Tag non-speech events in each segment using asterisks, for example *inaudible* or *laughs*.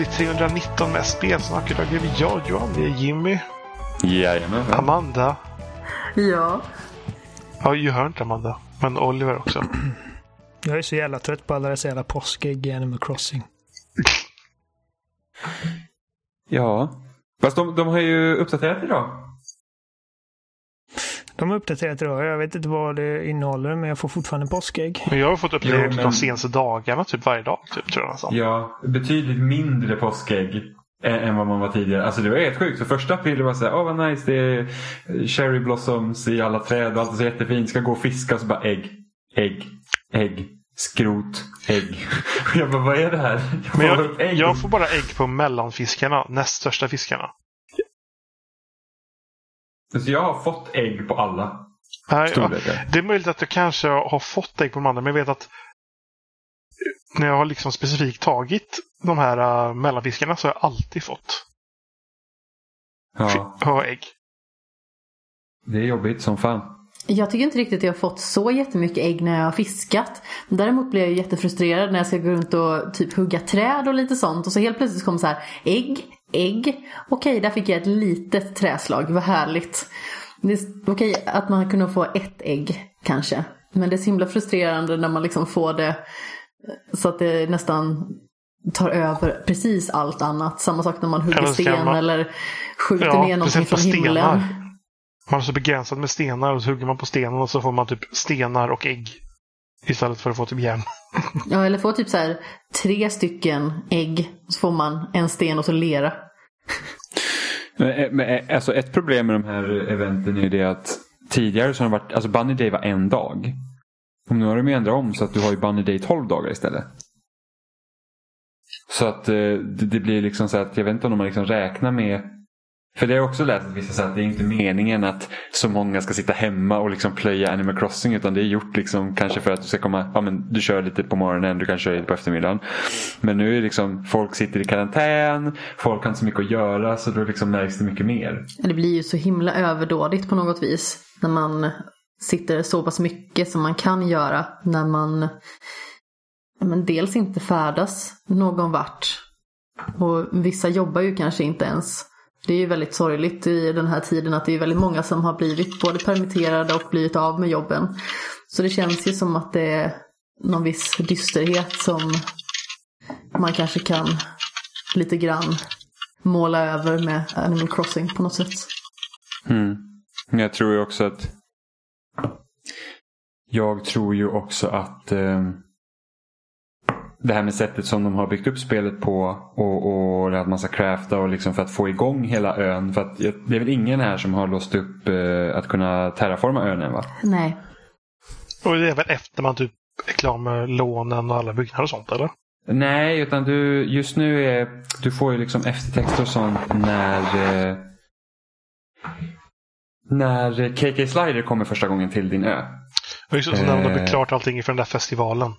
avsnitt 319 med spelsnack. Idag är vi jag, Johan, det är Jimmy, Jajamän. Amanda. Ja. Ja, ju hör inte Amanda. Men Oliver också. *clears throat* Jag är så jävla trött på alla dessa jävla påskägg i Animal Crossing. Ja. Fast de, de har ju uppdaterat idag. De har uppdaterat idag. Jag vet inte vad det innehåller, men jag får fortfarande påskägg. Men jag har fått uppdatera Jo, men- de senaste dagarna, typ varje dag. Typ, tror jag. Ja, betydligt mindre påskägg än, vad man var tidigare. Alltså det var helt sjukt. För första april det var så här, åh vad nice, det är cherry blossoms i alla träd och allt är så jättefint. Ska gå och fiska och så bara ägg, ägg, ägg, skrot, ägg. *laughs* Jag bara, vad är det här? Jag jag, ägg. jag får bara ägg på mellanfiskarna, näst största fiskarna. Så jag har fått ägg på alla Nej, ja, storlekar. det är möjligt att jag kanske har fått ägg på de andra, men jag vet att när jag har liksom specifikt tagit de här uh, mellanfiskarna så har jag alltid fått Ja, ägg. det är jobbigt som fan. Jag tycker inte riktigt att jag har fått så jättemycket ägg när jag har fiskat. Däremot blir jag jättefrustrerad när jag ska gå runt och typ hugga träd och lite sånt. Och så helt plötsligt kommer så här ägg, ägg. Okej, där fick jag ett litet träslag. Vad härligt. Okej att man kunde få ett ägg kanske. Men det är så himla frustrerande när man liksom får det så att det nästan tar över precis allt annat. Samma sak när man hugger Eller sten man- eller skjuter Ja, ner någonting från himlen. Man är så begränsad med stenar och så hugger man på stenen och så får man typ stenar och ägg. Istället för att få typ järn. Ja, eller få typ så här tre stycken ägg. Så får man en sten och så lera. Men, men, alltså ett problem med de här eventen är det att tidigare så har det varit, alltså Bunny Day var en dag. Och nu har de ju ändrat om så att du har ju Bunny Day 12 dagar istället. Så att eh, det, det blir liksom så att jag vet inte om de liksom räknar med för det har jag också läst att vissa säger att det är inte meningen att så många ska sitta hemma och liksom plöja Animal Crossing utan det är gjort liksom kanske för att du ska komma, ja men du kör lite på morgonen, du kan köra lite på eftermiddagen. Men nu är det liksom, folk sitter i karantän, folk har inte så mycket att göra så då liksom märks det mycket mer. Det blir ju så himla överdådigt på något vis. När man sitter så pass mycket som man kan göra. När man men dels inte färdas någon vart. Och vissa jobbar ju kanske inte ens. Det är ju väldigt sorgligt i den här tiden att det är väldigt många som har blivit både permitterade och blivit av med jobben. Så det känns ju som att det är någon viss dysterhet som man kanske kan lite grann måla över med Animal Crossing på något sätt. Mm. Jag tror ju också att Jag tror ju också att eh, det här med sättet som de har byggt upp spelet på och, och att man ska crafta och liksom för att få igång hela ön. För att det är väl ingen här som har låst upp eh, att kunna terraforma ön än va? Nej. Och det är väl efter man typ är klar med lånen och alla byggnader och sånt, eller? Nej, utan du, just nu är, du får ju liksom eftertexter och sånt när eh, när KK Slider kommer första gången till din ö. Och just så när de har Eh. byggt klart allting inför den där festivalen.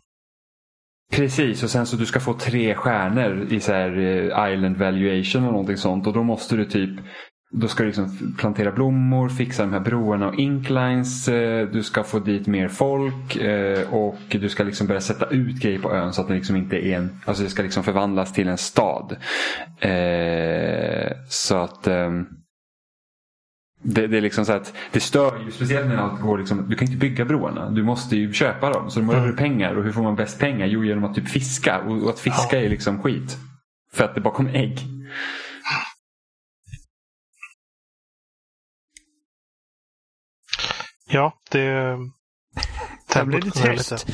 Precis, och sen så du ska få tre stjärnor i så här eh, Island Valuation och någonting sånt. Och då måste du typ då ska du liksom plantera blommor, fixa de här broarna och inklines. Eh, du ska få dit mer folk eh, och du ska liksom börja sätta ut grejer på ön så att det liksom inte är en, alltså det ska liksom förvandlas till en stad. Så att ehm, det, det är liksom så att det stör ju, speciellt när allt går liksom, du kan inte bygga broarna. Du måste ju köpa dem. Så då behöver du pengar. Och hur får man bäst pengar? Jo, genom att typ fiska. Och, och att fiska är liksom skit. För att det bara kommer ägg. Ja, det... Här blir ner tyst.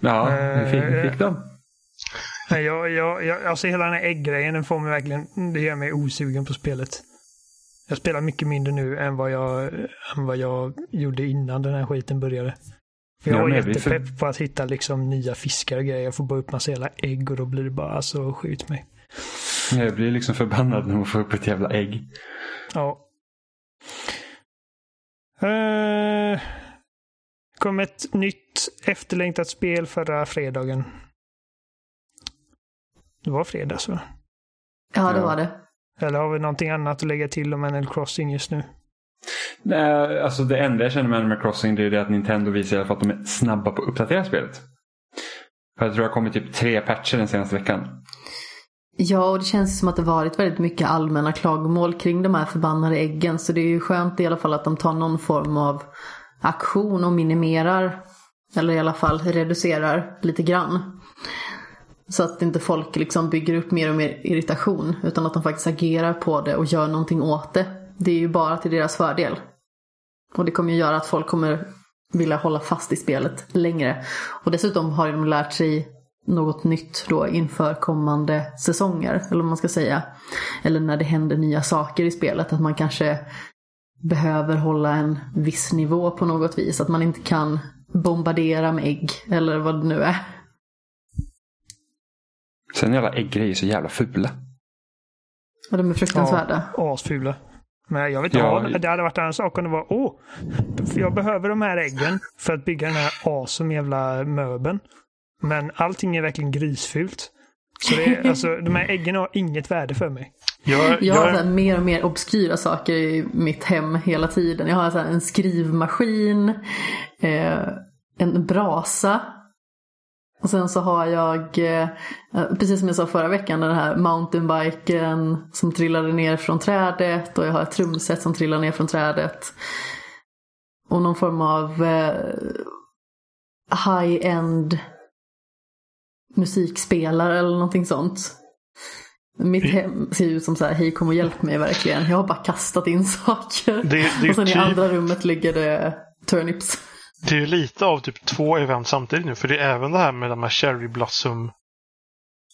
Ja, vi fick, vi fick. Nej, jag, jag, jag, alltså hela den här ägggrejen, den får mig verkligen, det gör mig osugen på spelet. Jag spelar mycket mindre nu än vad jag, än vad jag gjorde innan den här skiten började. För jag var men vi för- jättepepp på att hitta liksom nya fiskar och grejer. Jag får bara upp massa jävla ägg och då blir det bara alltså skjut mig. Jag blir liksom förbannad när man får upp ett jävla ägg. Ja. Uh, kom ett nytt efterlängtat spel förra fredagen. Det var fredags va? Ja, det var det. Eller har vi någonting annat att lägga till om Animal Crossing just nu? Nej, alltså det enda jag känner med Animal Crossing det är det att Nintendo visar i alla fall att de är snabba på att uppdatera spelet. För jag tror det har kommit typ tre patcher den senaste veckan. Ja, och det känns som att det varit väldigt mycket allmänna klagomål kring de här förbannade äggen. Så det är ju skönt i alla fall att de tar någon form av aktion och minimerar, eller i alla fall reducerar lite grann. Så att inte folk liksom bygger upp mer och mer irritation, utan att de faktiskt agerar på det och gör någonting åt det. Det är ju bara till deras fördel. Och det kommer ju göra att folk kommer vilja hålla fast i spelet längre. Och dessutom har de lärt sig något nytt då inför kommande säsonger, eller vad man ska säga. Eller när det händer nya saker i spelet, att man kanske behöver hålla en viss nivå på något vis. Att man inte kan bombardera med ägg, eller vad det nu är. Sen alla äggrejer är så jävla fula. Och de är fruktansvärda. Ja, asfula. Men jag vet inte, Ja. det hade varit en sak om det var åh, jag behöver de här äggen för att bygga den här awesome jävla möbeln. Men allting är verkligen grisfult. Så det är, alltså, de här äggen har inget värde för mig. Jag, Jag har jag, mer och mer obskyra saker i mitt hem hela tiden. Jag har så här en skrivmaskin, eh, en brasa. Och sen så har jag, eh, precis som jag sa förra veckan, den här mountainbiken som trillade ner från trädet och jag har ett trumset som trillar ner från trädet. Och någon form av eh, high-end musikspelare eller någonting sånt. Mitt hem ser ut som så här, hej kom och hjälp mig verkligen. Jag har bara kastat in saker. det, det, och sen typ, i andra rummet ligger det turnips. Det är ju lite av typ två event samtidigt nu. För det är även det här med de här Cherry Blossom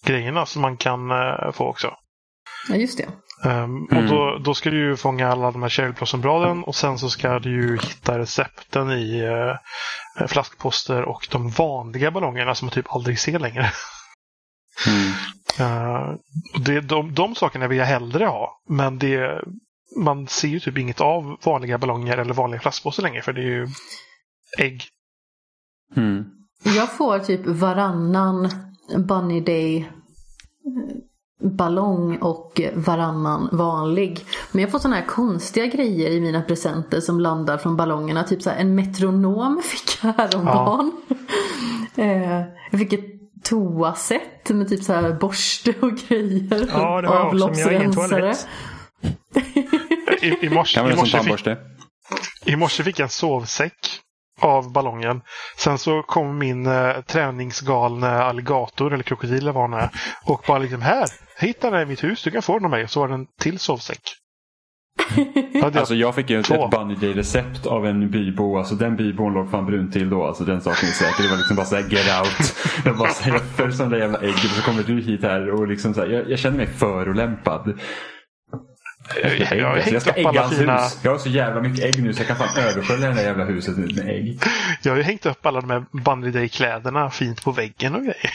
grejerna som man kan eh, få också. Ja just det. Ehm, Mm. Och då, då ska du ju fånga alla de här Cherry Blossom-bladen och sen så ska du ju hitta recepten i eh, flaskposter och de vanliga ballongerna som man typ aldrig ser längre. Mm. *laughs* Uh, det, de, de sakerna vill jag hellre ha. Men det, man ser ju typ inget av vanliga ballonger eller vanliga flaskpåsar längre för det är ju ägg. Mm. Jag får typ varannan Bunny Day eh, ballong och varannan vanlig. Men jag får sådana här konstiga grejer i mina presenter som landar från ballongerna. Typ så här, en metronom fick jag häromdagen. *laughs* Eh, jag fick ett toaset med typ så här borste och grejer. Ja, det har jag också, men jag har ingen toalett. *laughs* I, i, morse, Kan man i, en morse fick? I morse fick jag en sovsäck av ballongen. Sen så kom min eh, träningsgalne alligator eller krokodil eller vad han är och bara liksom här, hitta den i mitt hus, du kan få den av mig. Och så var det en till sovsäck. *laughs* Ja, det, Alltså jag fick ju ett, Två. ett Bunny Day-recept av en bybo. Alltså den bybon låg fan brun till då. Alltså den saken är säker. Det var liksom bara såhär get out. Jag bara såhär, jag föll som det jävla ägget och så kommer du hit här och liksom såhär, jag, jag känner mig förolämpad. Jag, jag, jag har jag hängt ska upp alla fina, hus. Jag har så jävla mycket ägg nu så jag kan fan överskölja det där jävla huset med med ägg. jag har ju hängt upp alla de här Bunny Day-kläderna fint på väggen och grejer.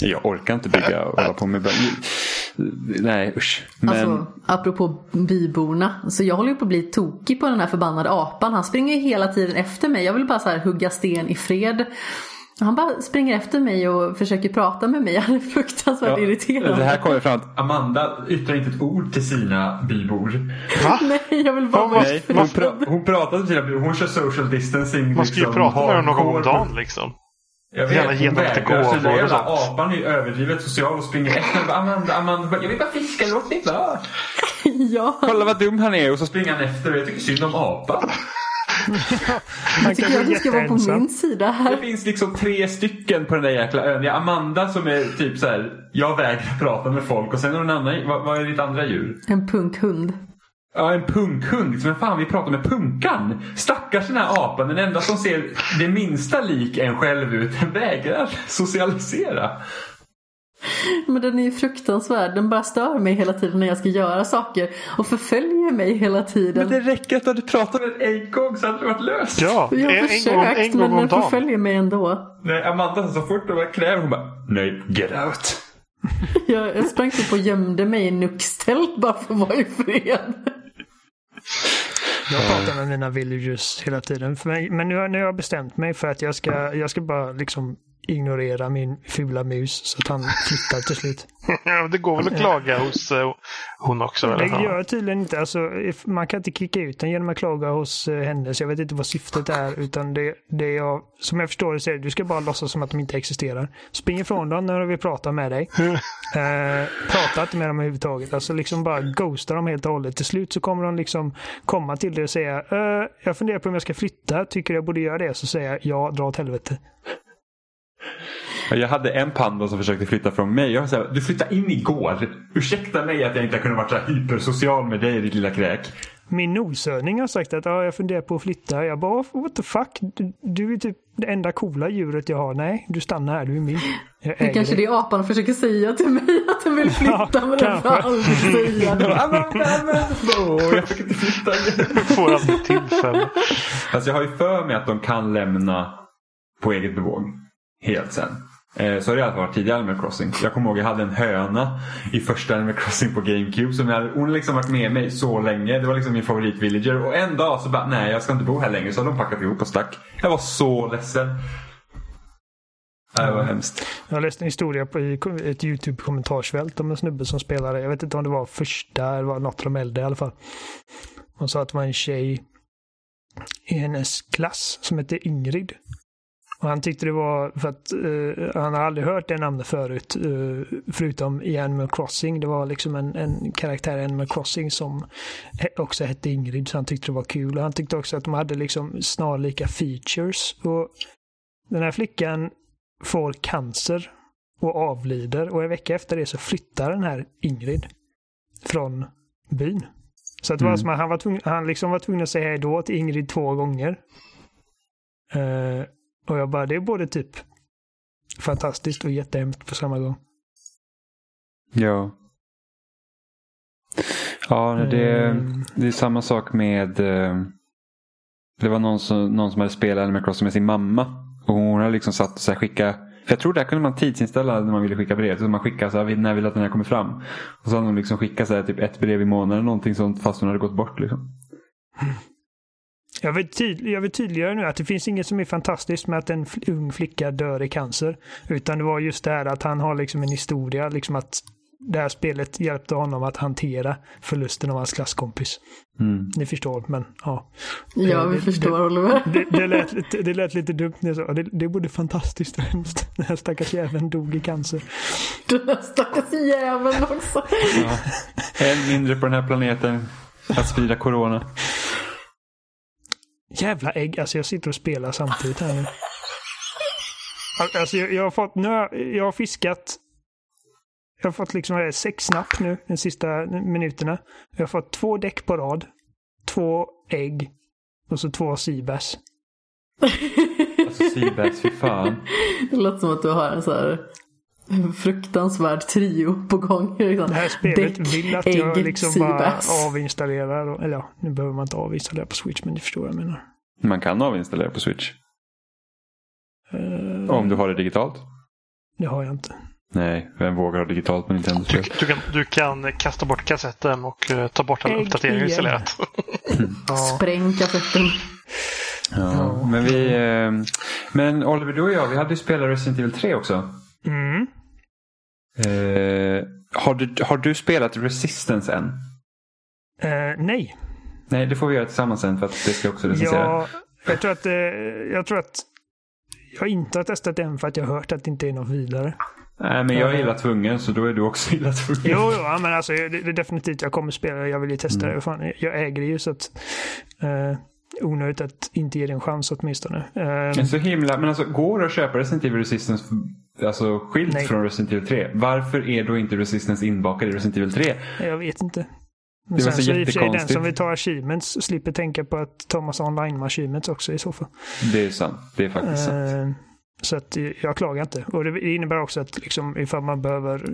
Jag orkar inte bygga och hålla på med... Nej usch. Men Alltså, apropå byborna. Så jag håller ju på att bli tokig på den här förbannade apan. Han springer ju hela tiden efter mig. Jag vill bara så här hugga sten i fred. Han bara springer efter mig och försöker prata med mig. *laughs* Han är fruktansvärt Ja, irriterande. Det här kommer fram att Amanda yttrar inte ett ord till sina bybor. Va? *laughs* Nej, jag vill bara vara Nej, hon, pra- hon pratar till sina bybor. Hon kör social distancing. Man ska ju liksom, prata med dem någon gång om dagen liksom. Jag vet, ge hon vägrar. Så jävla apan är ju överdrivet social och springer efter. Bara, Amanda, Amanda, jag vill bara fiska, låt mig vara. *laughs* Ja, Kolla vad dum han är och så springer han efter och jag tycker synd om apan. *laughs* Jag tycker att du ska vara på min sida Det här. finns liksom tre stycken på den där jäkla ön. Det är Amanda som är typ så här. jag vägrar prata med folk och sen är det en annan, vad, vad är ditt andra djur? En punkhund. Ja, en punkhund. Men fan, vi pratar med punkan. Stackars den här apan. Den enda som ser det minsta lik en själv ut. Den vägrar socialisera. Men den är ju fruktansvärd. Den bara stör mig hela tiden när jag ska göra saker. Och förföljer mig hela tiden. Men det räcker att du hade pratat med en äggkong så hade det varit löst. Ja, Jag har en, en försökt gång, en men gång om den dagen. förföljer mig ändå. Nej, Amanda så fort var kräver hon bara Nej, get out. *laughs* Jag, jag sprang typ och gömde mig i nuckstält bara för att vara i fred. Jag pratar med mina villagers hela tiden. För mig, men nu har, nu har jag bestämt mig för att jag ska, jag ska bara liksom ignorera min fula mus så att han flyttar till slut. *laughs* Det går väl att klaga hos eh, hon också? Det Eller? gör jag tydligen inte. Alltså, man kan inte kicka ut den genom att klaga hos eh, henne. Så jag vet inte vad syftet är. Utan det, det jag, som jag förstår det så är det, du ska bara låtsas som att de inte existerar. Spring ifrån dem när vi pratar med dig. *laughs* Eh, prata inte med dem överhuvudtaget. Alltså liksom bara ghosta dem helt och hållet. Till slut så kommer de liksom komma till dig och säga eh, Jag funderar på om jag ska flytta. Tycker jag borde göra det? Så säger jag ja, dra åt helvete. Jag hade en panda som försökte flytta från mig. Jag var du flyttade in igår. Ursäkta mig att jag inte kunde vara så hypersocial med dig ditt lilla kräk. Min noshörning har sagt att ja, jag funderar på att flytta. Jag bara, what the fuck? Du, du är typ det enda coola djuret jag har. Nej, du stannar här. Du är min. Det kanske det apan försöker säga till mig att den vill *laughs* flytta Ja, men den får aldrig säga det. *laughs* Jag fick inte flytta. Får aldrig tillfälle. Alltså jag har ju för mig att de kan lämna på eget bevåg. Helt sen. Eh, Så har det i alla fall varit tidigare Animal Crossing. Jag kommer ihåg jag hade en höna i första Animal Crossing på GameCube. Som jag, hade- hon har liksom varit med mig så länge. Det var liksom min favoritvillager. Och en dag så bara, nej jag ska inte bo här längre. Så hade de packat ihop och stack. Jag var så ledsen. Det var hemskt. Jag läste en historia på ett YouTube-kommentarsfält om en snubbe som spelade. Jag vet inte om det var första eller var något av de äldre i alla fall. Hon sa att det var en tjej i hennes klass som hette Ingrid. Och han tyckte det var för att eh, han har aldrig hört det namnet förut. eh, förutom i Animal Crossing. Det var liksom en, en karaktär i Animal Crossing som också hette Ingrid. Så han tyckte det var kul. Och han tyckte också att de hade liksom snarlika features. Och den här flickan får cancer och avlider. Och en vecka efter det så flyttar den här Ingrid från byn. Så att det var Mm. som att han, var tvungen, han liksom var tvungen att säga hej då till Ingrid två gånger. Eh, och jag bara, det är både typ fantastiskt och jättehemskt på samma gång. Ja. Ja, det, Mm. det är samma sak med... eh, Det var någon som, någon som hade spelat Animal Crossing med sin mamma. Och hon hade liksom satt och så här skicka... För jag tror där kunde man tidsinställa när man ville skicka brev. Så man skickade så här, när vill att den här kommer fram. Och så hade hon liksom skickat så här, typ ett brev i månaden någonting sånt fast hon hade gått bort. Liksom. Jag vill, tydlig, jag vill tydliggöra nu att det finns inget som är fantastiskt med att en ung flicka dör i cancer. Utan det var just det här att han har liksom en historia, liksom att det här spelet hjälpte honom att hantera förlusten av hans klasskompis. Mm. Ni förstår, men ja. Ja, Det- vi det- förstår Oliver. Det, det, lät, lite, det lät lite dumt när jag sa det. Det är både fantastiskt och hemskt. Den här stackars jäveln dog i cancer. Den där stackars jäveln också. Ja. En mindre på den här planeten att sprida corona. Jävla ägg. Alltså jag sitter och spelar samtidigt här nu. Al- Alltså jag, jag har fått, nu har jag, har fiskat. Jag har fått liksom det, sex snapp nu de sista minuterna. Jag har fått två däck på rad. Två ägg. Och så två seabass. Alltså Seabass, fy fan. Det låter som att du har en så här fruktansvärd trio på gång. Liksom. Det här spelet Däck, vill att jag ägg, liksom bara avinstallerar. och- Eller ja, nu behöver man inte avinstallera på Switch men ni förstår vad jag menar. Man kan avinstallera på Switch. Eh, Om du har det digitalt. Det har jag inte. Nej, vem vågar ha digitalt på Du, Nintendo-spel? du, kan, du kan kasta bort kassetten och eh, ta bort alla uppdateringar. *laughs* Ja. Spräng kassetten. Ja, men vi... Eh, men Oliver, du och jag, vi hade ju spelat Resident Evil 3 också. Mm. Eh, har, du, har du spelat Resistance än? Eh, nej. Nej, det får vi göra tillsammans sen för att det ska också recensera. Jag, jag, tror att, eh, jag tror att jag inte har testat den för att jag har hört att det inte är något vidare. Nej, men jag är illa tvungen så då är du också *laughs* illa tvungen. Jo, jo ja, men alltså det, det är definitivt jag kommer spela. Jag vill ju testa Mm. det. Fan, jag äger det ju så att eh, onödigt att inte ge det en chans åtminstone. Eh, Men så himla... Men alltså, går det att köpa Resident Evil Resistance alltså, skilt Nej. från Resident Evil 3? Varför är då inte Resistance inbakad i Resident Evil 3? jag vet inte. Men Det sen så så i och för sig den som vill ta achievements slipper tänka på att massa online achievements också i så fall. Det är sant. Det är faktiskt sant. Eh, så att eh, jag klagar inte. Och det innebär också att liksom, ifall man behöver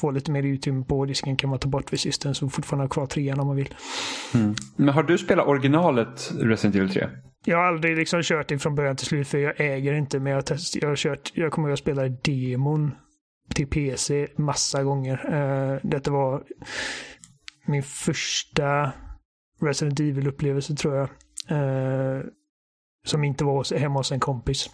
få lite mer utrymme på disken kan man ta bort Resistance och fortfarande ha kvar trean om man vill. Mm. Men har du spelat originalet Resident Evil 3? Jag har aldrig liksom kört det från början till slut för jag äger inte men jag har, test, jag har kört, jag kommer att jag spelade demon till PC massa gånger. Eh, detta var min första Resident Evil-upplevelse tror jag. Eh, som inte var hemma hos en kompis.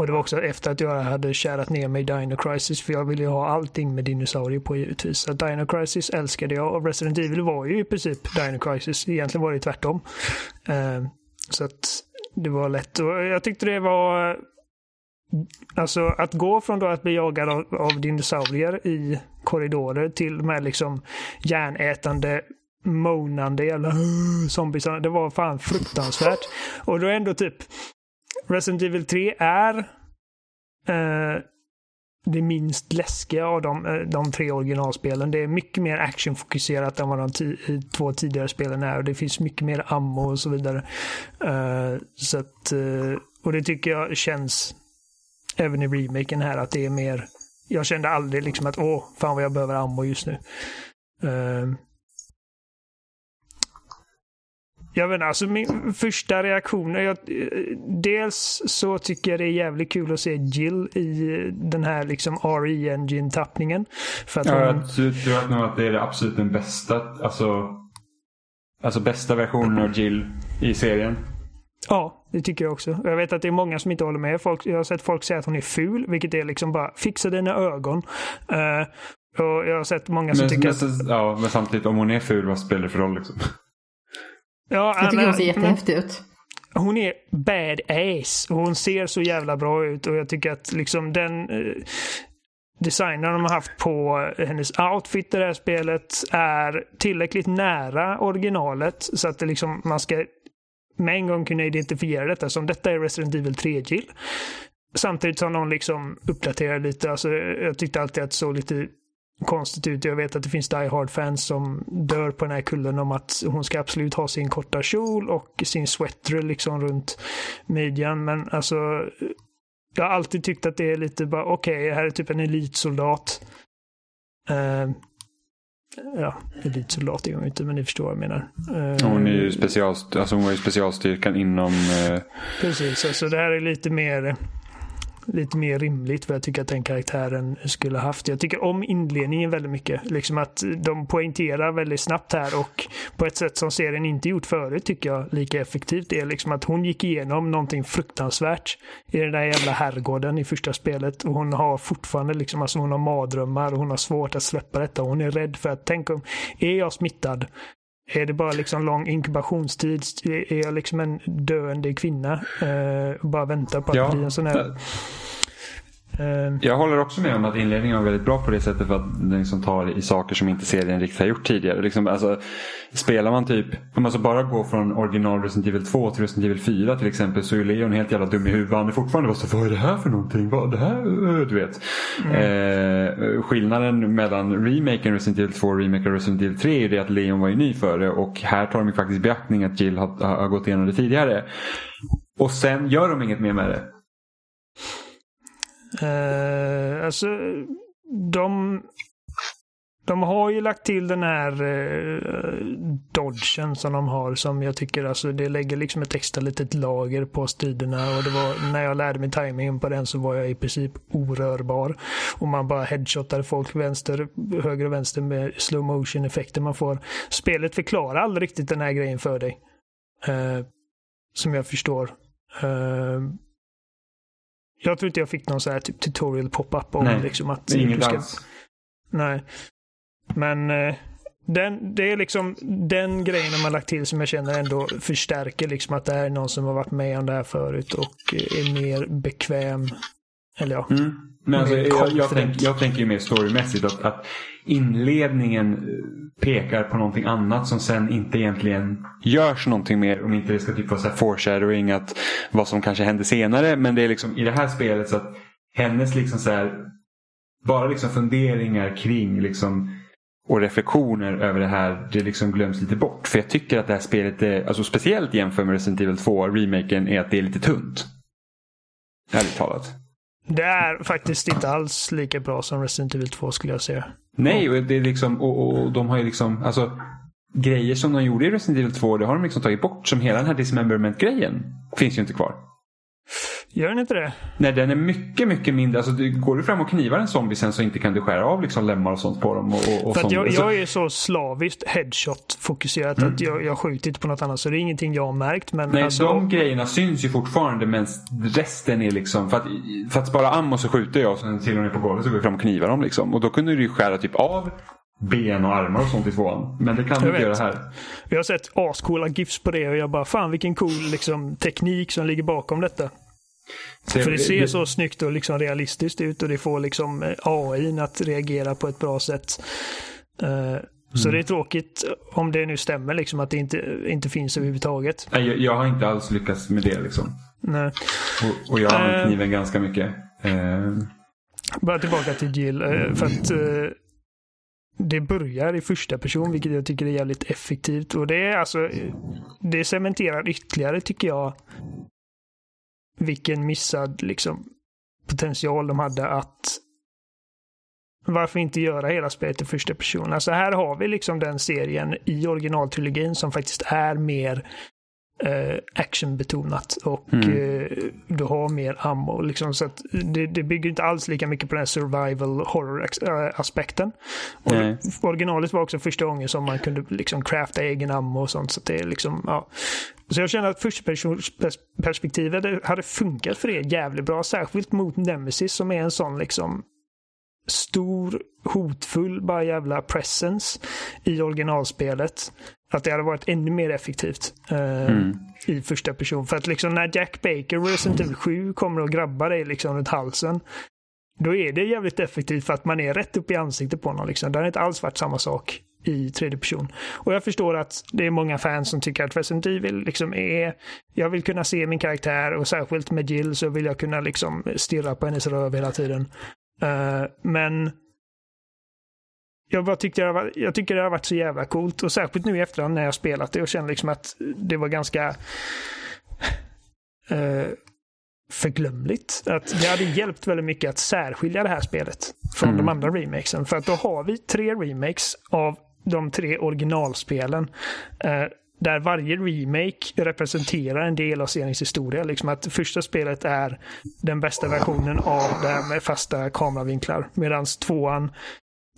Och det var också efter att jag hade kärat ner mig i Dino Crisis för jag ville ju ha allting med dinosaurier på givetvis. Så Dino Crisis älskade jag och Resident Evil var ju i princip Dino Crisis. Egentligen var det tvärtom. Uh, så att det var lätt. Och jag tyckte det var Alltså att gå från då att bli jagad av, av dinosaurier i korridorer till de här liksom järnätande monande jävla *gasps* zombiesarna. Det var fan fruktansvärt. Och då ändå typ Resident Evil 3 är eh, det minst läskiga av de, eh, de tre originalspelen. Det är mycket mer actionfokuserat än vad de två tidigare spelen är. Och det finns mycket mer ammo och så vidare. Uh, så att, uh, och det tycker jag känns även i remaken här att det är mer jag kände aldrig liksom att åh, fan vad jag behöver ammo just nu. Uh, jag vet inte, alltså min första reaktion. Jag, dels så tycker jag det är jävligt kul att se Jill i den här liksom RE Engine tappningen. För att ja, hon... jag tror nog att det är det absolut den bästa, alltså, alltså bästa versionen av Jill i serien. Ja, det tycker jag också. Jag vet att det är många som inte håller med. Folk, jag har sett folk säga att hon är ful, vilket är liksom bara fixa dina ögon. Uh, och jag har sett många som men, tycker men, att... Ja, men samtidigt om hon är ful, vad spelar det för roll liksom? Ja, jag tycker hon ser jättehäftig ut. Hon är badass. Hon ser så jävla bra ut och jag tycker att liksom den eh, designen de har haft på hennes outfit i det här spelet är tillräckligt nära originalet så att det liksom, man ska med en gång kunna identifiera detta som detta är Resident Evil 3 Jill. Samtidigt som de liksom uppdaterar lite. Alltså, jag tyckte alltid att det såg lite konstigt ut. Jag vet att det finns Die Hard-fans som dör på den här kullen om att hon ska absolut ha sin korta kjol och sin sweater liksom runt midjan. Men alltså, jag har alltid tyckt att det är lite bara, okej, okay, här är typ en elitsoldat. Uh, ja, elitsoldat är hon inte, men ni förstår vad jag menar. Uh, hon är ju special, alltså hon var ju specialstyrkan inom... Uh... Precis, alltså det här är lite mer lite mer rimligt vad jag tycker att den karaktären skulle haft. Jag tycker om inledningen väldigt mycket. Liksom att de poängterar väldigt snabbt här och på ett sätt som serien inte gjort förut tycker jag lika effektivt. Det är liksom att hon gick igenom någonting fruktansvärt i den där jävla herrgården i första spelet och hon har fortfarande liksom, alltså hon har mardrömmar och hon har svårt att släppa detta. Hon är rädd för att tänk om, är jag smittad? Är det bara liksom lång inkubationstid? Är jag liksom en döende kvinna? Och bara väntar på att ja, bli en sån här... Uh, jag håller också med om att inledningen var väldigt bra på det sättet för att den liksom tar i saker som inte serien riktigt har gjort tidigare. Liksom, alltså, spelar man typ, om man så bara går från original Resident Evil 2 till Resident Evil 4 till exempel så är Leon helt jävla dum i huvudet. Han är fortfarande bara så vad är det här för någonting? Vad är det här? Du vet. Mm. Eh, skillnaden mellan remaken Resident Evil 2 och remaken Resident Evil 3 är det att Leon var ju ny för det och här tar de faktiskt beaktning att Jill har, har gått igenom det tidigare. Och sen gör de inget mer med det. Eh, alltså, de de har ju lagt till den här eh, dodgen som de har som jag tycker alltså det lägger liksom ett extra litet lager på striderna och det var när jag lärde mig tajmingen på den så var jag i princip orörbar. Och man bara headshotar folk vänster, höger och vänster med slow motion effekter man får. Spelet förklarar aldrig riktigt den här grejen för dig. Eh, som jag förstår. Eh, jag tror inte jag fick någon så här typ tutorial pop-up om Nej, liksom att... Inget ska... Nej. Men eh, den, det är liksom den grejen har lagt till som jag känner ändå förstärker liksom att det här är någon som har varit med om det här förut och är mer bekväm. Eller ja. Mm. Men alltså, jag, jag, tänk, jag tänker ju mer storymässigt att, att inledningen eh, pekar på någonting annat som sen inte egentligen görs någonting mer. Om inte det ska typ vara så här foreshadowing att vad som kanske händer senare. Men det är liksom i det här spelet så att hennes liksom så här bara liksom funderingar kring liksom och reflektioner över det här det liksom glöms lite bort. För jag tycker att det här spelet, är, alltså speciellt jämfört med Resident Evil 2, remaken, är att det är lite tunt. Ärligt talat. Det är faktiskt inte alls lika bra som Resident Evil 2 skulle jag säga. Nej, och, det är liksom, och, och de har ju liksom, alltså grejer som de gjorde i Resident Evil 2, det har de liksom tagit bort. Som hela den här dismemberment-grejen finns ju inte kvar. Gör den inte det? Nej, den är mycket, mycket mindre. Alltså, du, går du fram och knivar en zombie sen så inte kan du skära av liksom lemmar och sånt på dem. Och, och, För jag, jag är så slaviskt headshot-fokuserat Mm. att jag, jag skjuter inte på något annat. Så det är ingenting jag har märkt. Men Nej, alltså, de grejerna syns ju fortfarande men resten är liksom... För att, för att spara ammo så skjuter jag och sen till och med på golvet så går jag fram och knivar dem. Liksom. Och då kunde du ju skära typ av ben och armar och sånt i tvåan. Men det kan du inte göra här. jag har sett ascoola GIFs på det och jag bara fan vilken cool liksom, teknik som ligger bakom detta. Så För det ser så snyggt och liksom realistiskt ut och det får liksom eh, AI att reagera på ett bra sätt. Så Mm. det är tråkigt om det nu stämmer liksom att det inte, inte finns överhuvudtaget. Nej, jag, jag har inte alls lyckats med det liksom. Nej. Och, och jag har använt Eh. kniven ganska mycket. Eh, Bara tillbaka till Jill. eh, För att eh, det börjar i första person, vilket jag tycker är jävligt effektivt. Och det är alltså, det cementerar ytterligare tycker jag vilken missad liksom, potential de hade att varför inte göra hela spelet i första person? Alltså här har vi liksom den serien i originaltrilogin som faktiskt är mer actionbetonat och Mm. eh, du har mer ammo. Liksom, så att det, det bygger inte alls lika mycket på den här survival horror aspekten. Och Nej. originalet var också första gången som man kunde liksom crafta egen ammo och sånt. Så det är liksom, ja. Så jag känner att förstapersonsperspektivet hade funkat för er jävligt bra. Särskilt mot Nemesis som är en sån liksom stor, hotfull, bara jävla presence i originalspelet. Att det hade varit ännu mer effektivt eh, Mm. i första person. För att liksom när Jack Baker och Resident Evil 7 kommer och grabbar dig liksom runt halsen. Då är det jävligt effektivt för att man är rätt upp i ansiktet på honom. Liksom. Det har inte alls varit samma sak i tredje person. Och jag förstår att det är många fans som tycker att Resident Evil liksom är... Jag vill kunna se min karaktär och särskilt med Jill så vill jag kunna liksom stirra på hennes röv hela tiden. Eh, men jag, bara tyckte det var, jag tycker det har varit så jävla coolt och särskilt nu i efterhand när jag spelat det och känner liksom att det var ganska eh, förglömligt. Att det hade hjälpt väldigt mycket att särskilja det här spelet från Mm. de andra remakesen. För att då har vi tre remakes av de tre originalspelen. Eh, där varje remake representerar en del av seriens historia. Liksom att första spelet är den bästa versionen av det här med fasta kameravinklar. Medan tvåan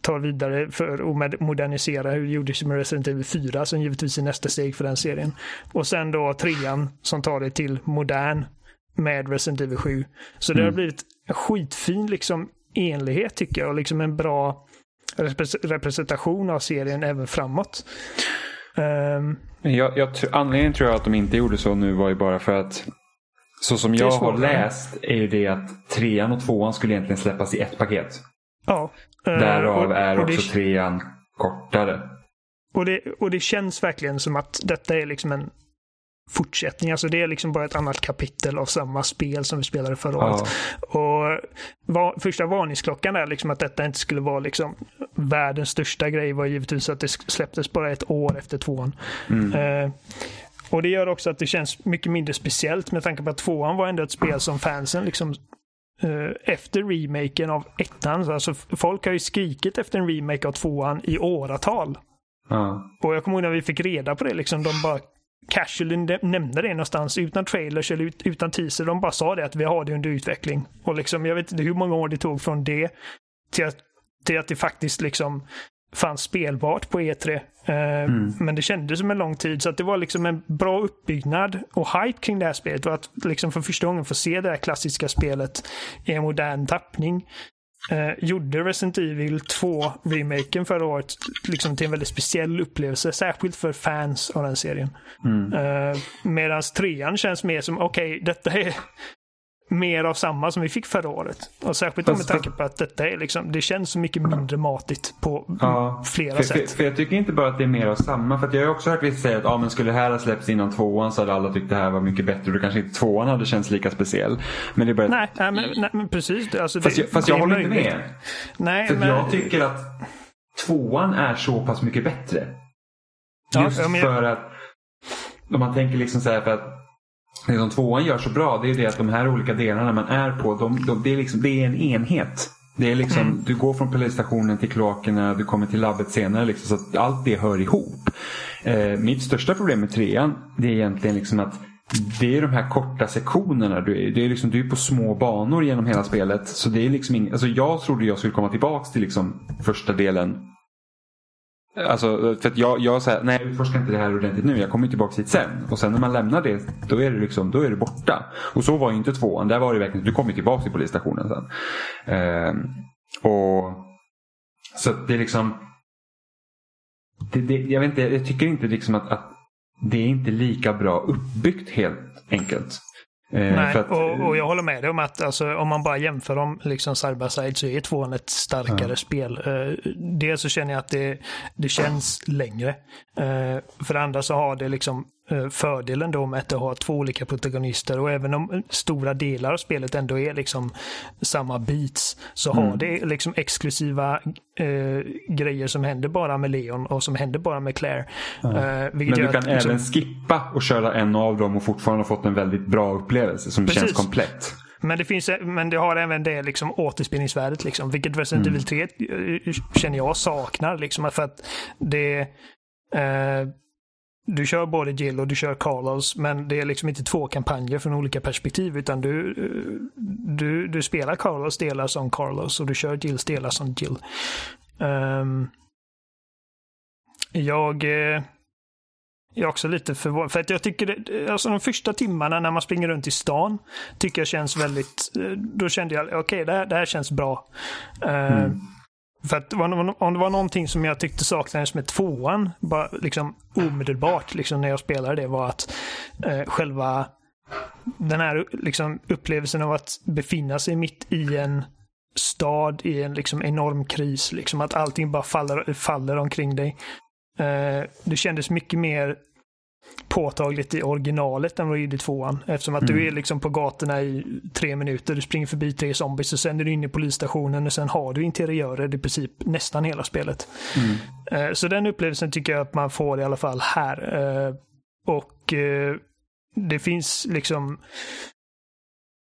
tar vidare för att modernisera hur det gjordes med Resident Evil 4 som givetvis är nästa steg för den serien. Och sen då trean som tar det till modern med Resident Evil 7. Så det har Mm. blivit en skitfin liksom enlighet tycker jag och liksom en bra repres- representation av serien även framåt. Ehm, Jag, jag, anledningen tror jag att de inte gjorde så nu var ju bara för att så som jag har läst är ju det att trean och tvåan skulle egentligen släppas i ett paket. ja. Eh, Därav och- är och det- också trean kortare. Och det, och det känns verkligen som att detta är liksom en fortsättning. Alltså det är liksom bara ett annat kapitel av samma spel som vi spelade förra Ja. året. Och var, första varningsklockan är liksom att detta inte skulle vara liksom världens största grej var givetvis att det släpptes bara ett år efter tvåan. Mm. Eh, och det gör också att det känns mycket mindre speciellt med tanke på att tvåan var ändå ett spel som fansen liksom efter remaken av ettan, så alltså folk har ju skrikit efter en remake av tvåan i åratal. Ja. Och jag kommer ihåg när vi fick reda på det, liksom, de bara casually nä- nämnde det någonstans utan trailers eller ut, utan teaser. De bara sa det att vi har det under utveckling. Och liksom, jag vet inte hur många år det tog från det till att, till att det faktiskt liksom fanns spelbart på E3. Eh, Men det kändes som en lång tid så att det var liksom en bra uppbyggnad och hype kring det här spelet. Och att liksom för första gången få se det här klassiska spelet i en modern tappning. Eh, gjorde Resident Evil 2-remaken förra året liksom till en väldigt speciell upplevelse. Särskilt för fans av den serien. Mm. Eh, Medan trean känns mer som, okej, detta är mer av samma som vi fick förra året. Och särskilt Fast- med tanke på att detta är liksom, det känns så mycket mindre matigt på Ja, flera för, sätt. För, för jag tycker inte bara att det är mer av samma. För att jag har också hört vissa säga att ah, men skulle det här ha släppts innan tvåan så hade alla tyckt det här var mycket bättre. Och då kanske inte tvåan hade känts lika speciell. Men det är bara... Nej, nej, men, nej, men precis. Alltså, fast det, jag, fast jag håller inte med. Nej, För men, jag tycker att tvåan är så pass mycket bättre. Just ja, för att om man tänker liksom så här för att det som tvåan gör så bra det är det att de här olika delarna man är på, de, de, det, är liksom, det är en enhet. Det är liksom, Mm. Du går från polisstationen till kloakerna, du kommer till labbet senare. Liksom, så att allt det hör ihop. Eh, mitt största problem med trean det är egentligen liksom att det är de här korta sektionerna. Du är, det är liksom, du är på små banor genom hela spelet. Så det är liksom ing, alltså jag trodde jag skulle komma tillbaka till liksom första delen. Alltså, för att jag, jag säger nej jag utforskar inte det här ordentligt nu. Jag kommer tillbaka hit sen. Och sen när man lämnar det, då är det, liksom, då är det borta. Och så var ju inte tvåan. Där var det verkligen, du kommer tillbaka till polisstationen sen. Eh, och Så det är liksom det, det, jag, vet inte, jag tycker inte liksom att, att det är inte lika bra uppbyggt helt enkelt. Eh, Nej, att- och, och jag håller med dig om att alltså, om man bara jämför dem liksom side by side så är tvåan ett starkare Ja. spel. Eh, dels så känner jag att det, det känns längre. Eh, för det andra så har det liksom eh, fördelen då med att har två olika protagonister och även om stora delar av spelet ändå är liksom samma beats så har Mm. det liksom exklusiva eh, grejer som händer bara med Leon och som händer bara med Claire. Eh, vilket Men du att, kan liksom- även skippa och köra en av dem och fortfarande ha fått en väldigt bra upplevelse som Precis. känns komplett. Men det, finns, men det har även det liksom återspelningsvärdet, liksom, vilket Resident Mm. Evil 3 eh, känner jag saknar. Liksom, för att det, eh, du kör både Jill och du kör Carlos, men det är liksom inte två kampanjer från olika perspektiv, utan du, eh, du, du spelar Carlos delar som Carlos och du kör Jills delar som Jill. Um, jag... eh, jag är också lite förvånad. För att jag tycker det, alltså de första timmarna när man springer runt i stan tycker jag känns väldigt, eh, då kände jag okej det, här, det här känns bra. Eh, Mm. För att om det var någonting som jag tyckte saknades med tvåan, bara liksom omedelbart liksom när jag spelade det var att eh, själva den här liksom upplevelsen av att befinna sig mitt i en stad i en liksom enorm kris. Liksom att allting bara faller, faller omkring dig. Eh, det kändes mycket mer påtagligt i originalet än vad det gjorde i tvåan. Eftersom att du Mm. är liksom på gatorna i tre minuter, du springer förbi tre zombies och sen är du inne i polisstationen och sen har du interiörer i princip nästan hela spelet. Mm. Eh, Så den upplevelsen tycker jag att man får i alla fall här. Eh, Och eh, det finns liksom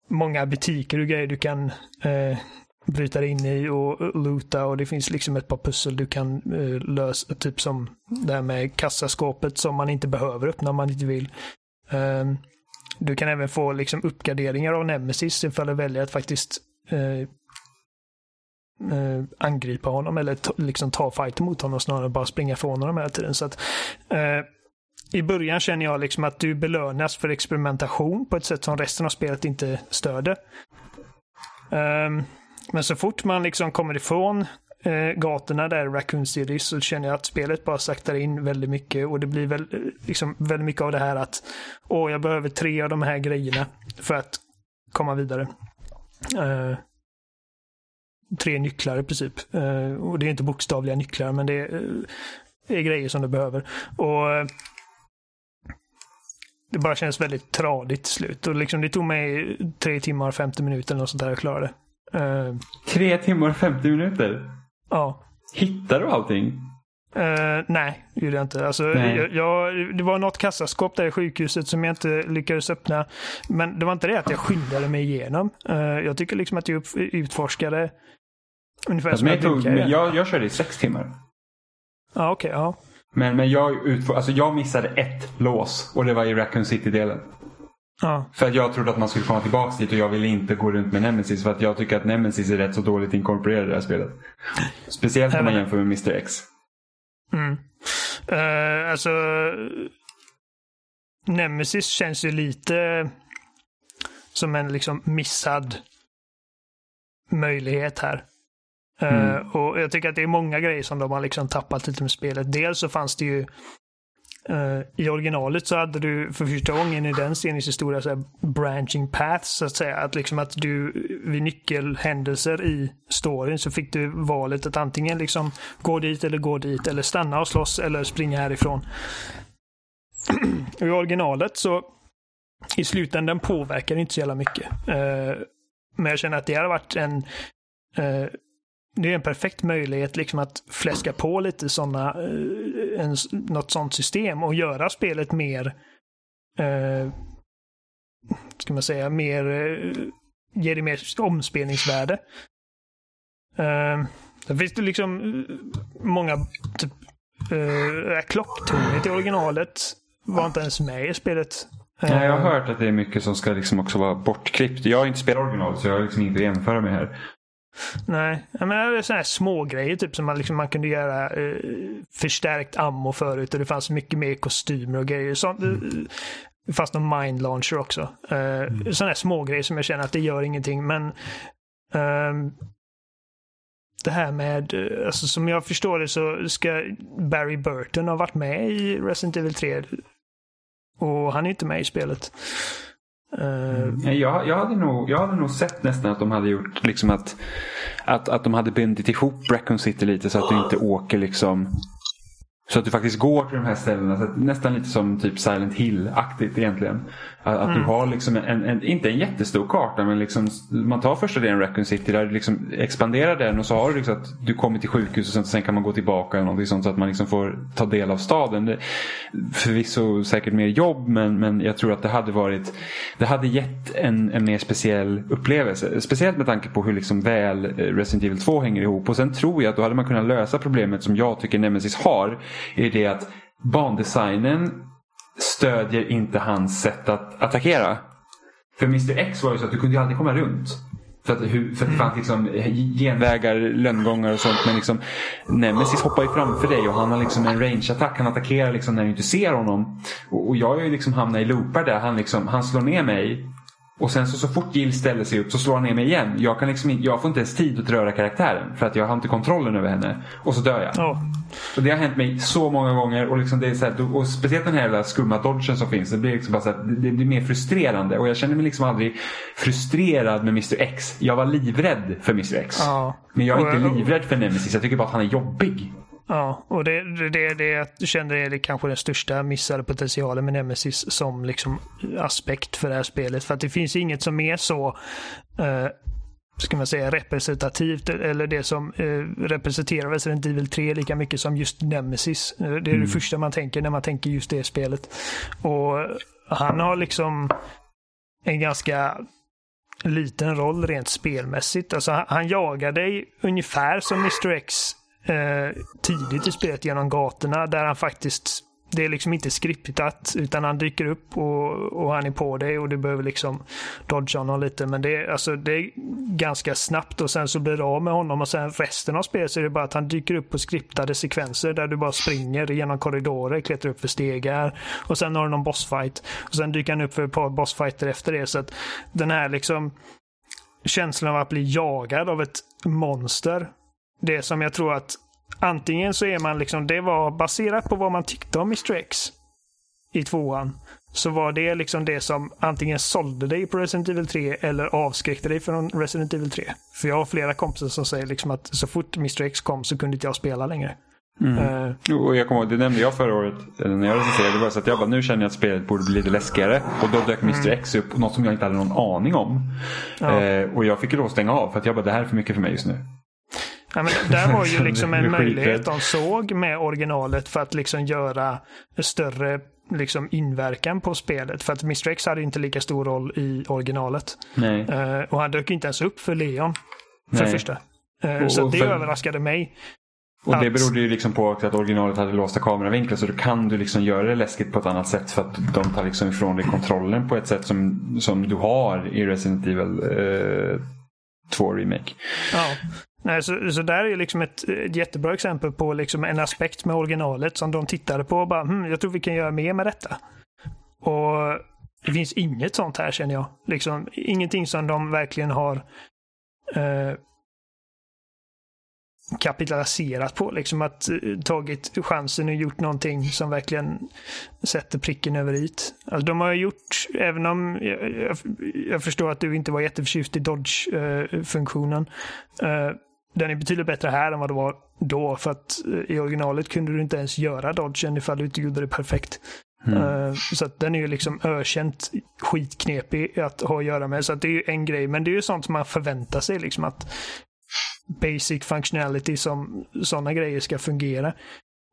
många butiker och grejer du kan eh, bryta dig in i och loota och det finns liksom ett par pussel du kan eh, lösa. Typ som det här med kassaskåpet som man inte behöver öppna om man inte vill. Ehm, du kan även få liksom uppgraderingar av Nemesis ifall du väljer att faktiskt Uh, angripa honom eller ta, liksom ta fight mot honom snarare än bara springa ifrån honom hela tiden. Så att, uh, I början känner jag liksom att du belönas för experimentation på ett sätt som resten av spelet inte stöder. Um, men så fort man liksom kommer ifrån eh, gatorna där i Raccoon City så känner jag att spelet bara saktar in väldigt mycket och det blir väl, eh, liksom väldigt mycket av det här att åh, jag behöver tre av de här grejerna för att komma vidare. Eh, tre nycklar i princip. Eh, och det är inte bokstavliga nycklar, men det är, är grejer som du behöver. Och eh, Det bara känns väldigt tradigt slut. Och liksom, det tog mig tre timmar och 50 minuter eller något sånt där att klara det. Eh, Tre timmar och 50 minuter. ja. Hittar du allting? Eh, nej, det gjorde jag inte. Alltså, Nej. jag, jag, det var något kassaskåp där i sjukhuset som jag inte lyckades öppna. Men det var inte det att jag skyndade mig igenom. Eh, jag tycker liksom att jag upp, utforskade ungefär Alltså, som jag tog, göra. jag, jag körde i sex timmar. Ja, okej. ja. Men, men jag, utfor, alltså jag missade ett lås och det var i Raccoon City-delen. Ja. För att jag trodde att man skulle komma tillbaka dit och jag ville inte gå runt med Nemesis. För att jag tycker att Nemesis är rätt så dåligt inkorporerad i det här spelet. Speciellt om man jämför med Mr X. Mm. Eh, alltså, Nemesis känns ju lite som en liksom missad möjlighet här. Eh, Mm. och Jag tycker att det är många grejer som de har liksom tappat lite med spelet. Dels så fanns det ju Uh, i originalet så hade du för första gången i den seriens historia så här branching paths så att säga. Att liksom att du vid nyckelhändelser i storyn så fick du valet att antingen liksom gå dit eller gå dit eller stanna och slåss eller springa härifrån. *clears throat* I originalet så i slutändan påverkar det inte så jävla mycket. Uh, men jag känner att det hade varit en uh, det är en perfekt möjlighet liksom att fläska på lite sådana... Eh, en, något sånt system och göra spelet mer eh, ska man säga, mer eh, ge det mer omspelningsvärde. Eh, det finns det liksom eh, många typ, eh, klocktornet i originalet var inte ens med i spelet. Nej, jag har hört att det är mycket som ska liksom också vara bortklippt. Jag har inte spelat original så jag har liksom inte att jämföra med här. Nej, menar, det är sådana här små grejer typ som man, liksom, man kunde göra eh, förstärkt ammo förut och det fanns mycket mer kostymer och grejer. Sånt, eh, det fanns någon mind launcher också. Uh, Sådana här små grejer som jag känner att det gör ingenting men ehm, det här med, eh, alltså som jag förstår det så ska Barry Burton ha varit med i Resident Evil 3 och han är inte med i spelet. Eh, mm. Jag, jag, hade nog, jag hade nog sett nästan att de hade gjort liksom att, att, att de hade bundit ihop Raccoon City lite så att du inte åker liksom så att du faktiskt går till de här ställena. Så att, nästan lite som typ Silent Hill-aktigt egentligen. Att, att du har liksom en, en, inte en jättestor karta men liksom man tar första delen Raccoon City där du liksom expanderar den och så har du liksom att du kommer till sjukhus och sen, sen kan man gå tillbaka eller någonting sånt så att man liksom får ta del av staden. Det, förvisso säkert mer jobb men, men jag tror att det hade varit det hade gett en, en mer speciell upplevelse. Speciellt med tanke på hur liksom väl eh, Resident Evil 2 hänger ihop. Och sen tror jag att då hade man kunnat lösa problemet som jag tycker Nemesis har. Är det att bandesignen stödjer inte hans sätt att attackera. För Mr X var ju så att du kunde ju aldrig komma runt. För att, hur, för att det fanns liksom genvägar, lönngångar och sånt. Men liksom, Nemesis hoppar ju framför dig och han har liksom en range-attack. Han attackerar liksom när du inte ser honom. Och, och jag har ju liksom hamnat i loopar där han, liksom, han slår ner mig. Och sen så, så fort Jill ställer sig upp så slår han ner mig igen. Jag, kan liksom, jag får inte ens tid att röra karaktären. För att jag har inte kontrollen över henne. Och så dör jag. ja. Och det har hänt mig så många gånger. Och, liksom det är så här, och speciellt den här jävla skumma dodgen som finns. Det blir, liksom bara så här, det blir mer frustrerande. Och jag känner mig liksom aldrig frustrerad med Mr X. Jag var livrädd för Mr X. Ja. Men jag är inte livrädd för Nemesis. Jag tycker bara att han är jobbig. Ja, och det, det, det, jag känner är det kanske den största missade potentialen med Nemesis som liksom aspekt för det här spelet. För att det finns inget som är så eh, ska man säga representativt eller det som eh, representerar Resident Evil 3 lika mycket som just Nemesis. Eh, Det är det första man tänker när man tänker just det spelet. Och han har liksom en ganska liten roll rent spelmässigt. Alltså han jagar dig ungefär som Mr X eh, tidigt i spelet genom gatorna där han faktiskt det är liksom inte skriptat utan han dyker upp och, och han är på dig och du behöver liksom dodga honom lite. Men det är, alltså, det är ganska snabbt och sen så blir du av med honom och sen resten av spelet så är det bara att han dyker upp på skriptade sekvenser där du bara springer genom korridorer, klättrar upp för stegar och sen har du någon bossfight. Och sen dyker han upp för ett par bossfighter efter det. Så att den här liksom känslan av att bli jagad av ett monster. Det som jag tror att antingen så är man liksom, det var baserat på vad man tyckte om Mr X i tvåan. Så var det liksom det som antingen sålde dig på Resident Evil 3 eller avskräckte dig från Resident Evil 3. För jag har flera kompisar som säger liksom att så fort Mr X kom så kunde inte jag spela längre. Eh, Och jag kommer ihåg, det nämnde jag förra året när jag recenserade. Det var så att jag bara, nu känner jag att spelet borde bli lite läskigare. Och då dök Mr X upp, något som jag inte hade någon aning om. Ja. Eh, och jag fick ju att stänga av för att jag bara, det här är för mycket för mig just nu. Ja, men där var ju *laughs* liksom en möjlighet de såg med originalet för att liksom göra större liksom inverkan på spelet. För att Mr X hade inte lika stor roll i originalet. Eh, och han dök inte ens upp för Leon. För Nej. första. Eh, Och- så det för- överraskade mig. Och det berodde ju liksom på att originalet hade låsta kameravinklar så då kan du liksom göra det läskigt på ett annat sätt för att de tar liksom ifrån dig kontrollen på ett sätt som, som du har i Resident Evil eh, 2 Remake. Ja. Nej, så, så där är liksom ett, ett jättebra exempel på liksom en aspekt med originalet som de tittade på och bara hm, jag tror vi kan göra mer med detta. Och det finns inget sånt här känner jag. Liksom, ingenting som de verkligen har eh, kapitaliserat på. Liksom att eh, tagit chansen och gjort någonting som verkligen sätter pricken över it. Alltså, de har gjort, även om jag, jag, jag förstår att du inte var jätteförtjust i Dodge-funktionen. Eh, den är betydligt bättre här än vad det var då. För att eh, i originalet kunde du inte ens göra Dodgen ifall du inte gjorde det perfekt. Eh, Så att den är ju liksom ökänt skitknepig att ha att göra med. Så att det är ju en grej. Men det är ju sånt som man förväntar sig. Liksom att basic functionality som sådana grejer ska fungera.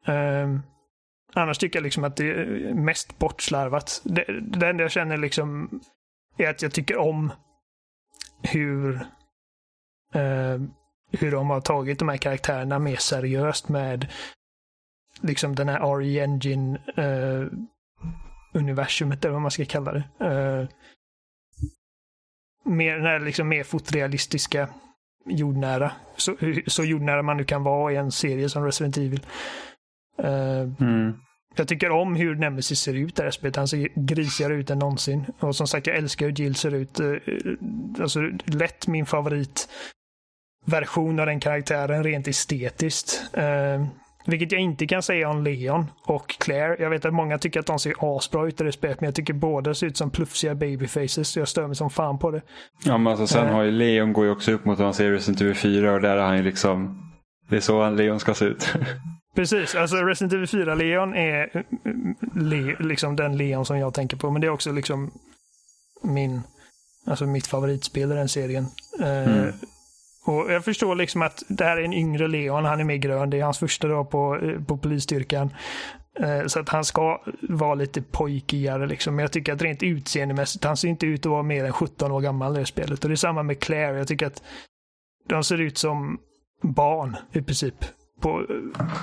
Um, annars tycker jag liksom att det är mest bortslarvat. Det, det enda jag känner liksom är att jag tycker om hur eh, hur de har tagit de här karaktärerna mer seriöst med liksom den här RE Engine eh, universumet eller vad man ska kalla det. Uh, mer, när liksom mer fotrealistiska jordnära. Så, så jordnära man nu kan vara i en serie som Resident Evil. Uh, mm. Jag tycker om hur Nemesis ser ut i det här spelet. Han ser grisigare ut än någonsin. Och som sagt, jag älskar hur Jill ser ut. Uh, alltså lätt min favorit version av den karaktären rent estetiskt. Uh, vilket jag inte kan säga om Leon och Claire. Jag vet att många tycker att de ser asbra ut i det spelet, men jag tycker båda ser ut som plufsiga babyfaces, så jag stör mig som fan på det. Ja, men alltså sen uh, har ju Leon går ju också upp mot ser i Resident Evil 4 och där har han ju liksom... Det är så Leon ska se ut. *laughs* Precis, alltså Resident Evil 4-Leon är le, liksom den Leon som jag tänker på, men det är också liksom min, alltså mitt favoritspel i den serien. Uh, mm. Och jag förstår liksom att det här är en yngre Leon, han är mer grön, det är hans första dag på, eh, på polisstyrkan. Eh, så att han ska vara lite pojkigare liksom. Men jag tycker att rent utseendemässigt, han ser inte ut att vara mer än 17 år gammal i det spelet. Och det är samma med Claire. Jag tycker att de ser ut som barn i princip. På,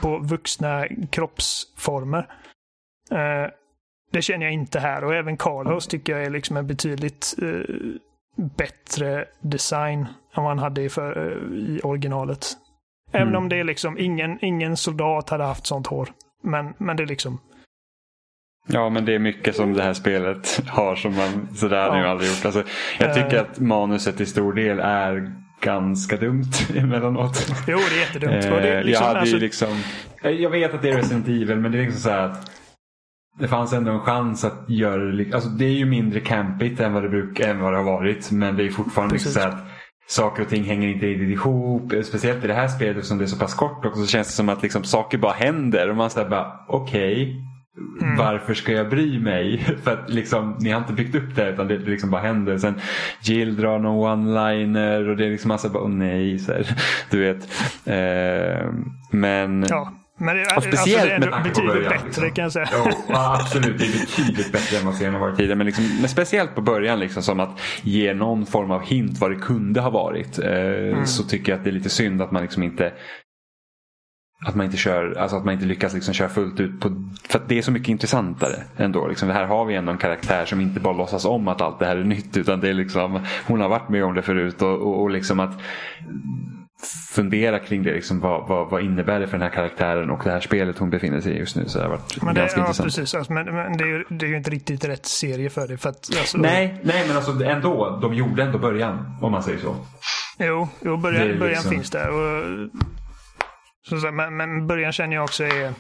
på vuxna kroppsformer. Eh, det känner jag inte här. Och även Carlos tycker jag är liksom en betydligt bättre design än vad han hade i, för, i originalet. Även mm. om det är liksom ingen, ingen soldat hade haft sånt hår. Men, men det är liksom... Ja, men det är mycket som det här spelet *laughs* har som man sådär ja. nu aldrig gjort. Alltså, jag tycker uh, att manuset till stor del är ganska dumt *laughs* emellanåt. Jo, det är jättedumt. Uh, det liksom, jag, hade alltså... liksom, jag vet att det är Resident Evil, men det är liksom så här att det fanns ändå en chans att göra det. Alltså det är ju mindre campigt än vad det, bruk, än vad det har varit. Men det är fortfarande liksom så att saker och ting hänger inte riktigt ihop. Speciellt i det här spelet som det är så pass kort också så känns det som att liksom saker bara händer. Och man säger bara okej. Okay, mm. Varför ska jag bry mig? *laughs* För att liksom, ni har inte byggt upp det utan det liksom bara händer. Sen Jill drar någon one-liner och det är liksom massa bara, åh nej. Så här, *laughs* du vet. Eh, men ja. Men det, och speciellt alltså det är betydligt början, bättre liksom. kan jag säga. Ja, absolut, det är betydligt bättre än vad serien har varit tidigare. Men, liksom, men speciellt på början, liksom, som att ge någon form av hint vad det kunde ha varit. Eh, mm. Så tycker jag att det är lite synd att man liksom inte att man inte kör, alltså att man inte lyckas liksom köra fullt ut. På, för att det är så mycket intressantare ändå. Liksom, här har vi ändå en karaktär som inte bara låtsas om att allt det här är nytt. Utan det är liksom, hon har varit med om det förut. Och, och, och liksom att fundera kring det. Liksom, vad, vad, vad, innebär det för den här karaktären och det här spelet hon befinner sig i just nu. Så det har varit men det, ganska ja, intressant. Precis, alltså, men, men det, är ju, det är ju inte riktigt rätt serie för det. För att, alltså, nej, nej, men alltså, ändå. De gjorde ändå början, om man säger så. Jo, jo början, liksom... början finns där. Och, så, men, men början känner jag också är...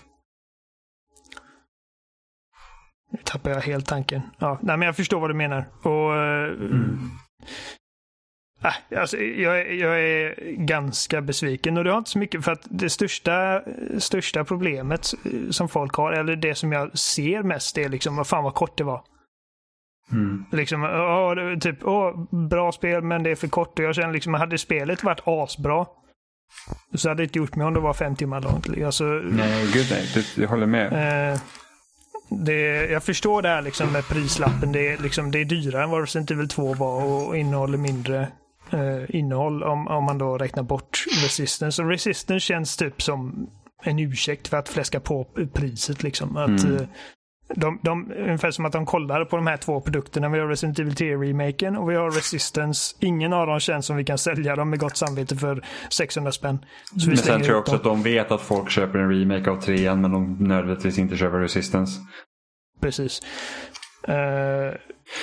Nu tappar jag helt tanken. Ja, nej, men jag förstår vad du menar. Och, mm. Äh, alltså, jag, jag, är ganska besviken och det har inte så mycket för att det största, största problemet som folk har, eller det som jag ser mest, är liksom vad fan vad kort det var. Mm. Liksom, åh, typ, åh, bra spel men det är för kort. Och jag känner liksom, hade spelet varit asbra så hade det inte gjort mig om det var fem timmar långt. Alltså, nej, gud nej. Jag håller med. Eh, det, jag förstår det här liksom med prislappen. Det är, liksom, det är dyrare än vad Resident Evil 2 var och innehåller mindre eh, innehåll om, om man då räknar bort Resistance. Och Resistance känns typ som en ursäkt för att fläska på priset. Liksom. Att, mm. Eh, de, de, ungefär som att de kollar på de här två produkterna. Vi har Resident Evil 3-remaken och vi har Resistance. Ingen av dem känns som vi kan sälja dem med gott samvete för 600 spänn. men sen tror jag också dem. att de vet att folk köper en remake av 3 men de nödvändigtvis inte köper Resistance. Precis. Uh,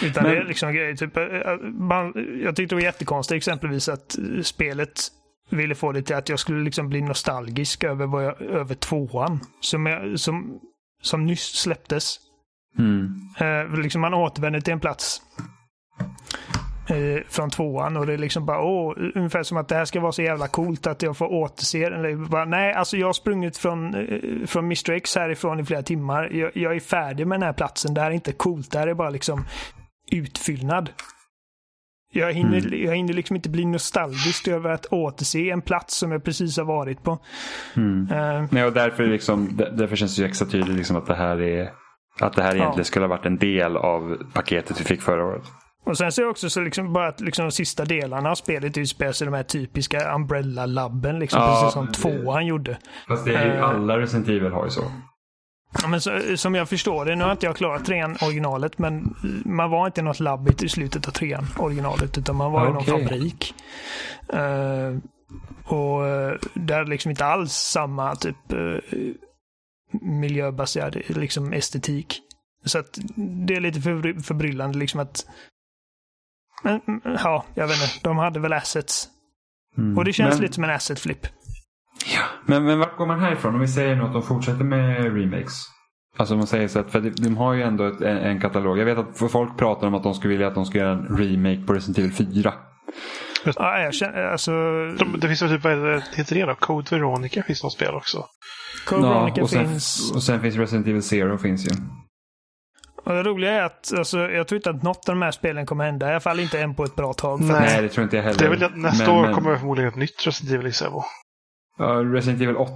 utan men... det är liksom grejer. Typ, uh, man, jag tyckte det var jättekonstigt exempelvis att spelet ville få det till att jag skulle liksom bli nostalgisk över, vad jag, över tvåan. Som, jag, som som nyss släpptes. Mm. Eh, liksom man återvänder till en plats eh, från tvåan och det är liksom bara åh, ungefär som att det här ska vara så jävla coolt att jag får återse den. Bara, nej, alltså jag har sprungit från, eh, från Mr X härifrån i flera timmar. Jag, jag är färdig med den här platsen. Det här är inte coolt. Det här är bara liksom utfyllnad. Jag hinner, mm. jag hinner liksom inte bli nostalgisk över att återse en plats som jag precis har varit på. Mm. Uh, Nej, och därför, liksom, därför känns det ju extra tydligt liksom att det här är att det här egentligen ja. skulle ha varit en del av paketet vi fick förra året. Och sen ser jag också så liksom bara att liksom de sista delarna av spelet utspelar sig i de här typiska Umbrella-labben. Liksom, ja, precis som tvåan gjorde. Fast det är ju, uh, alla Resident Evil har ju så. Ja, men så, som jag förstår det, nu har inte jag klarat trean originalet, men man var inte i något labb i slutet av trean originalet, utan man var i någon fabrik. Eh, och eh, där är liksom inte alls samma typ uh, miljöbaserad liksom estetik. Så att det är lite förbry- förbryllande liksom att men, mm, ja, jag vet inte. De hade väl assets. Mm. Och det känns men, lite som en asset flip. Ja, men, men vart går man härifrån? Om vi säger nu att de fortsätter med remakes. Alltså om man säger så att, för de har ju ändå ett, en, en katalog. Jag vet att folk pratar om att de skulle vilja att de ska göra en remake på Resident Evil 4. Ja, jag känner, alltså... De, det finns väl typ, vad heter det då? Code Veronica finns något spel också. Code Veronica och, sen, finns. och sen finns Resident Evil Zero finns ju. Och det roliga är att alltså, jag tror inte att något av de här spelen kommer hända. I alla fall inte än på ett bra tag. För Nej. Det tror inte jag heller. Det är väl att nästa Men- år men- kommer det förmodligen ett nytt Resident Evil i Sevo. Ja, Resident Evil 8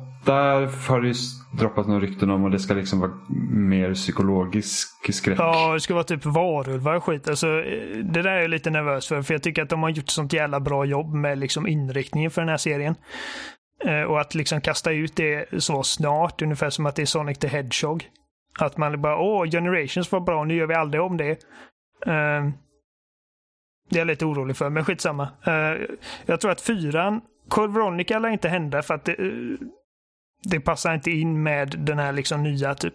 har det ju droppat några rykten om och det ska liksom vara mer psykologisk skräck. Ja, det ska vara typ varulvar och skit. Alltså, det där är jag lite nervös för. För jag tycker att de har gjort sånt jävla bra jobb med liksom inriktningen för den här serien. Eh, och att liksom kasta ut det så snart, ungefär som att det är Sonic the Hedgehog. Att man bara, åh, Generations var bra, nu gör vi aldrig om det. Uh, det är jag lite orolig för, men skitsamma. Uh, jag tror att fyran, Cold Veronica lär inte hända för att det, uh, det passar inte in med den här liksom nya typ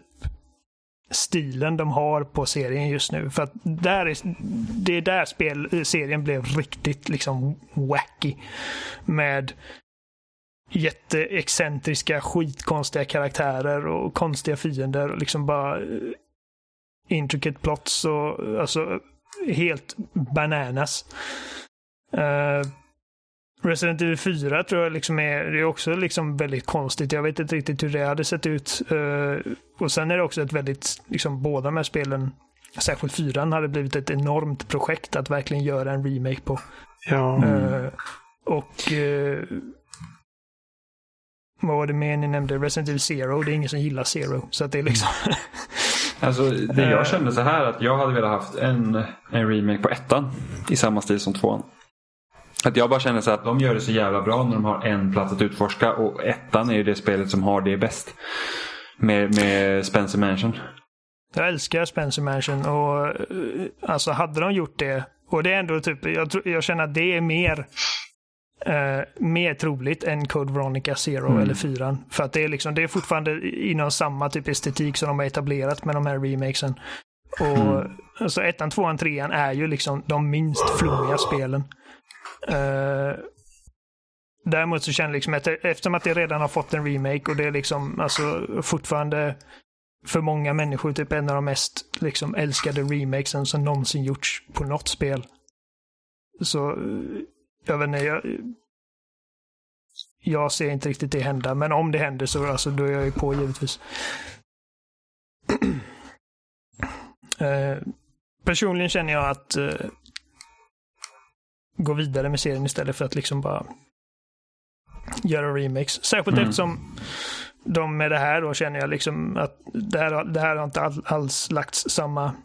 stilen de har på serien just nu. För att där är, det är där spel, serien blev riktigt liksom wacky. Med jätteexcentriska, skitkonstiga karaktärer och konstiga fiender och liksom bara eh, intricate plots och alltså helt bananas. Eh, Resident Evil 4 tror jag liksom är, det är också liksom väldigt konstigt. Jag vet inte riktigt hur det hade sett ut. Eh, och sen är det också ett väldigt, liksom båda de här spelen, särskilt 4 hade blivit ett enormt projekt att verkligen göra en remake på. Ja. Eh, och vad var det mer ni nämnde? Resident Evil Zero. Det är ingen som gillar Zero. Så att det är liksom... *laughs* Alltså det jag kände så här att jag hade velat haft en, en remake på ettan i samma stil som tvåan. Att jag bara känner så att de gör det så jävla bra när de har en plats att utforska och ettan är ju det spelet som har det bäst. Med, med Spencer Mansion. Jag älskar Spencer Mansion och eh, alltså hade de gjort det och det är ändå typ, jag, tror- jag känner att det är mer eh, mer troligt än Code Veronica Zero Mm. eller 4. För att det är liksom, det är fortfarande inom samma typ estetik som de har etablerat med de här remakesen. Och Mm. alltså ettan, tvåan, trean är ju liksom de minst flummiga spelen. Eh, däremot så känner jag liksom att eftersom att det redan har fått en remake och det är liksom alltså fortfarande för många människor typ en av de mest liksom älskade remakesen som någonsin gjorts på något spel. Så eh, jag vet inte, jag, jag ser inte riktigt det hända, men om det händer så alltså, då är jag ju på givetvis. *clears throat* Eh, personligen känner jag att eh, gå vidare med serien istället för att liksom bara göra remakes. Särskilt Mm. eftersom de med det här då känner jag liksom att det här, det här har inte all, alls lagts samma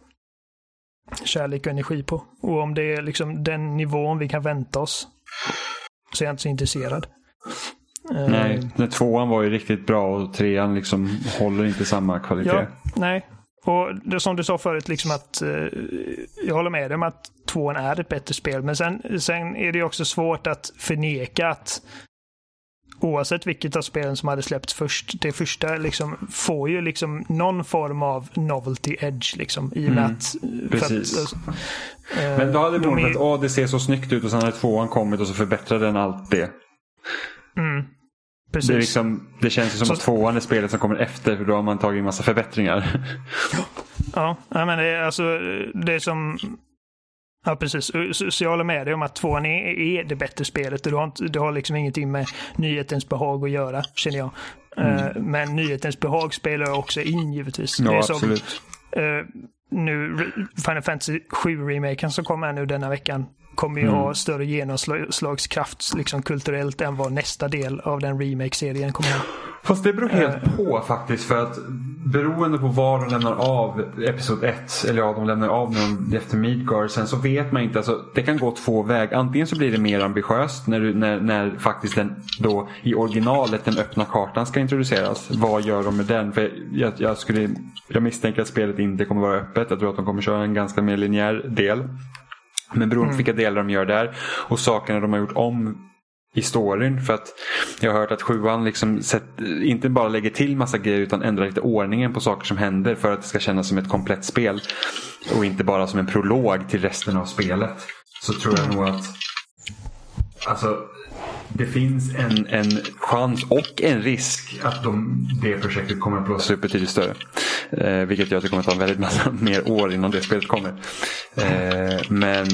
kärlek och energi på. Och om det är liksom den nivån vi kan vänta oss så är jag inte så intresserad. Eh, Nej, när tvåan var ju riktigt bra och trean liksom håller inte samma kvalitet. Ja, nej. Och det som du sa förut, liksom att eh, jag håller med dig om att tvåan är ett bättre spel. Men sen, sen är det också svårt att förneka att oavsett vilket av spelen som hade släppts först, det första liksom får ju liksom någon form av novelty edge liksom. I och med Mm, att... för precis. Att, eh, Men då hade det de varit att det ser så snyggt ut och sen hade tvåan kommit och så förbättrade den allt det. Mm, precis. Det, liksom, det känns ju som Så- att tvåan är spelet som kommer efter för då har man tagit en massa förbättringar. Ja, nej, men det är alltså det är som... Ja, precis. Så, så jag håller med dig om att tvåan är, är det bättre spelet. Du har, inte, du har liksom ingenting med nyhetens behag att göra, känner jag. Eh, men nyhetens behag spelar också in givetvis. det Mm. Ja, som, absolut. eh, nu, Final Fantasy 7-remaken som kommer här nu denna veckan kommer ju Mm. ha större genomslagskraft liksom kulturellt än vad nästa del av den remake-serien kommer ha. Fast det beror helt Eh. på faktiskt. För att beroende på var de lämnar av Episod 1, eller ja, de lämnar av när de efter Midgard, sen så vet man inte. Alltså, det kan gå två vägar. Antingen så blir det mer ambitiöst när, du, när, när faktiskt den då i originalet den öppna kartan ska introduceras. Vad gör de med den? För jag, jag, skulle, jag misstänker att spelet inte kommer vara öppet. Jag tror att de kommer köra en ganska mer linjär del. Men beroende på vilka delar de gör där och sakerna de har gjort om i storyn. För att jag har hört att sjuan liksom sett, inte bara lägger till massa grejer utan ändrar lite ordningen på saker som händer för att det ska kännas som ett komplett spel. Och inte bara som en prolog till resten av spelet. Så tror jag nog att alltså, det finns en, en chans och en risk att de, det projektet kommer att blåsa upp betydligt större. Eh, vilket gör att det kommer att ta väldigt massa *laughs* mer år innan det spelet kommer. Eh, men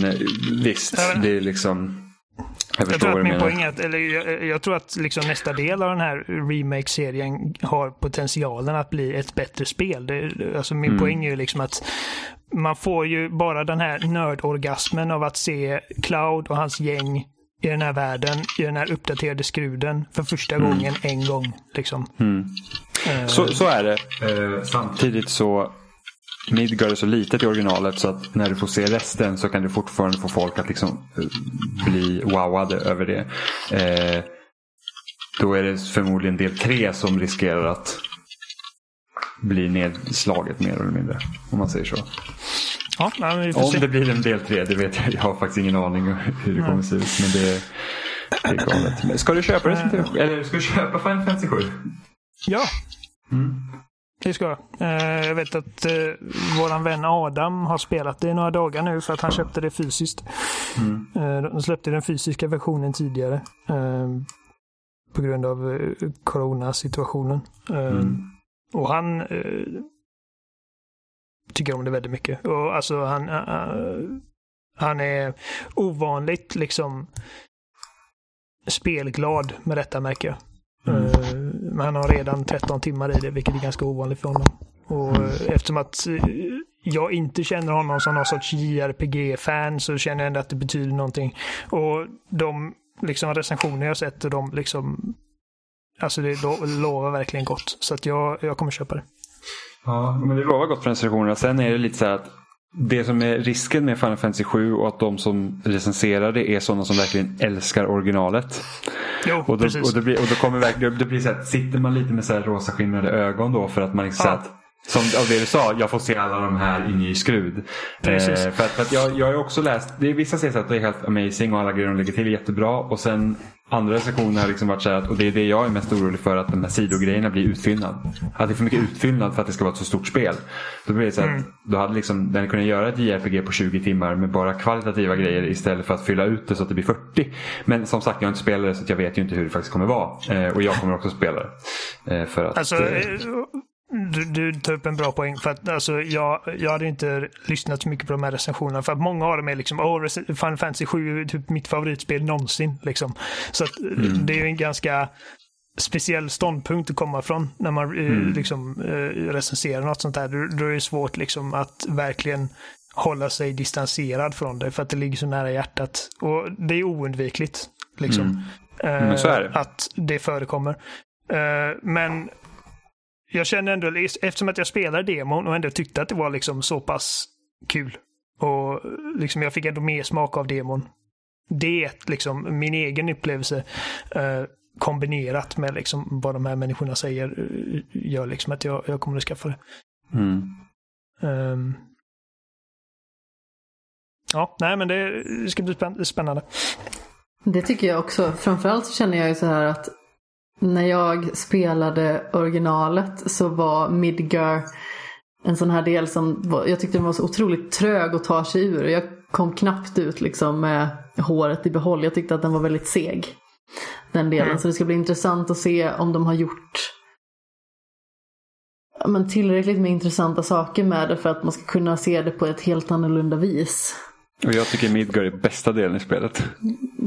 visst, det är liksom jag, jag tror att min poäng är att, eller jag, jag, tror att liksom nästa del av den här remake-serien har potentialen att bli ett bättre spel. Det, alltså min mm. poäng är ju liksom att man får ju bara den här nördorgasmen av att se Cloud och hans gäng i den här världen, i den här uppdaterade skruden för första mm. gången en gång. Liksom. Mm. Uh, så, så är det. Uh, samtidigt så Midgard är så litet i originalet så att när du får se resten så kan du fortfarande få folk att liksom eh, bli wowade över det. Eh, då är det förmodligen del tre som riskerar att bli nedslaget mer eller mindre. Om man säger så. Ja, nej, om se. det blir en del tre, det vet jag. Jag har faktiskt ingen aning hur det kommer se ut. Men det, det är galet. Ska du köpa det? Eller ska du köpa Final Fantasy 7? Ja. Mm. Det ska jag. Eh, jag vet att eh, våran vän Adam har spelat det i några dagar nu för att han köpte det fysiskt. Mm. Eh, de släppte den fysiska versionen tidigare. På grund av coronasituationen. Mm. Och han tycker om det väldigt mycket. Och alltså han, han är ovanligt liksom spelglad med detta märker jag. Mm. Men han har redan 13 timmar i det, vilket är ganska ovanligt för honom. Och mm. eftersom att eh, jag inte känner honom som någon sorts JRPG-fan så känner jag ändå att det betyder någonting. Och de liksom, recensioner jag sett och de liksom Alltså det lovar verkligen gott. Så att jag, jag kommer köpa det. Ja, men det lovar gott för recensionerna. Sen är det lite så här att det som är risken med Final Fantasy 7 och att de som recenserar det är sådana som verkligen älskar originalet. Jo, och, då, precis. och, det blir, och då kommer verkligen, det blir så här, sitter man lite med så här rosa skimrade ögon då för att man liksom ja. att som av det du sa, jag får se alla de här i ny skrud. Eh, för att, för att jag, jag har också läst, det är vissa säger att det är helt amazing och alla grejer de lägger till är jättebra. Och sen andra sektioner har liksom varit så här, och det är det jag är mest orolig för, att de här sidogrejerna blir utfyllnad. Att det är för mycket utfyllnad för att det ska vara ett så stort spel. Då blir det så mm. att då hade liksom, den kunnat göra ett JRPG på 20 timmar med bara kvalitativa grejer istället för att fylla ut det så att det blir 40. Men som sagt, jag har inte spelat det så jag vet ju inte hur det faktiskt kommer vara. Eh, och jag kommer också spela det. Eh, för att, alltså, eh, eh du, du tar upp en bra poäng. För att, alltså, jag, jag hade inte lyssnat så mycket på de här recensionerna. För att många av dem är liksom, oh, Final Fantasy 7 är typ mitt favoritspel någonsin. Liksom. Så att, mm. det är ju en ganska speciell ståndpunkt att komma från när man eh, mm. liksom, eh, recenserar något sånt här. Då, då är det svårt liksom, att verkligen hålla sig distanserad från det för att det ligger så nära hjärtat. Och det är oundvikligt. Liksom, mm. Är det. Att det förekommer. Men jag känner ändå, eftersom att jag spelade demon och ändå tyckte att det var liksom så pass kul. Och liksom jag fick ändå mer smak av demon. Det, liksom min egen upplevelse eh, kombinerat med liksom vad de här människorna säger eh, gör liksom att jag, jag kommer att skaffa det. Mm. Um, ja, nej men det ska bli spännande. Det tycker jag också. Framförallt så känner jag ju så här att när jag spelade originalet så var Midgar en sån här del som var, jag tyckte den var så otroligt trög att ta sig ur. Jag kom knappt ut liksom med håret i behåll. Jag tyckte att den var väldigt seg. Den delen. Mm. Så det ska bli intressant att se om de har gjort men tillräckligt med intressanta saker med det för att man ska kunna se det på ett helt annorlunda vis. Och jag tycker Midgard är bästa delen i spelet.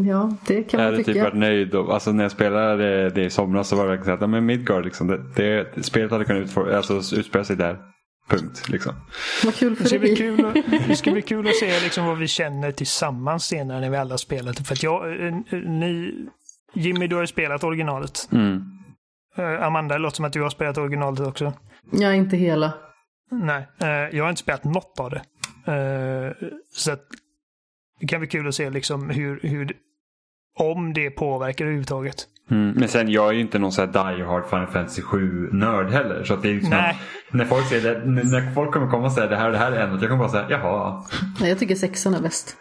Ja, det kan man jag tycka. Jag hade typ varit nöjd. Och, alltså när jag spelade det i somras så var det verkligen så att men Midgard, liksom, det, det, spelet hade kunnat utfor, alltså, utspela sig där. Punkt. Liksom. Vad kul för det ska, bli kul, *laughs* det ska bli kul att se liksom, vad vi känner tillsammans senare när vi alla spelat. För att jag, eh, ni, Jimmy, du har ju spelat originalet. Mm. Eh, Amanda, det låter som att du har spelat originalet också. Ja, inte hela. Nej, eh, jag har inte spelat något av det. Eh, så att det kan bli kul att se liksom hur, hur om det påverkar överhuvudtaget. Mm. Men sen jag är ju inte någon sån här die hard Final Fantasy 7-nörd heller. Så att det är liksom Nej. att när folk säger det, när folk kommer komma och säga det här och det här är ämnet. Jag kommer bara säga jaha. Nej, jag tycker sexan är bäst.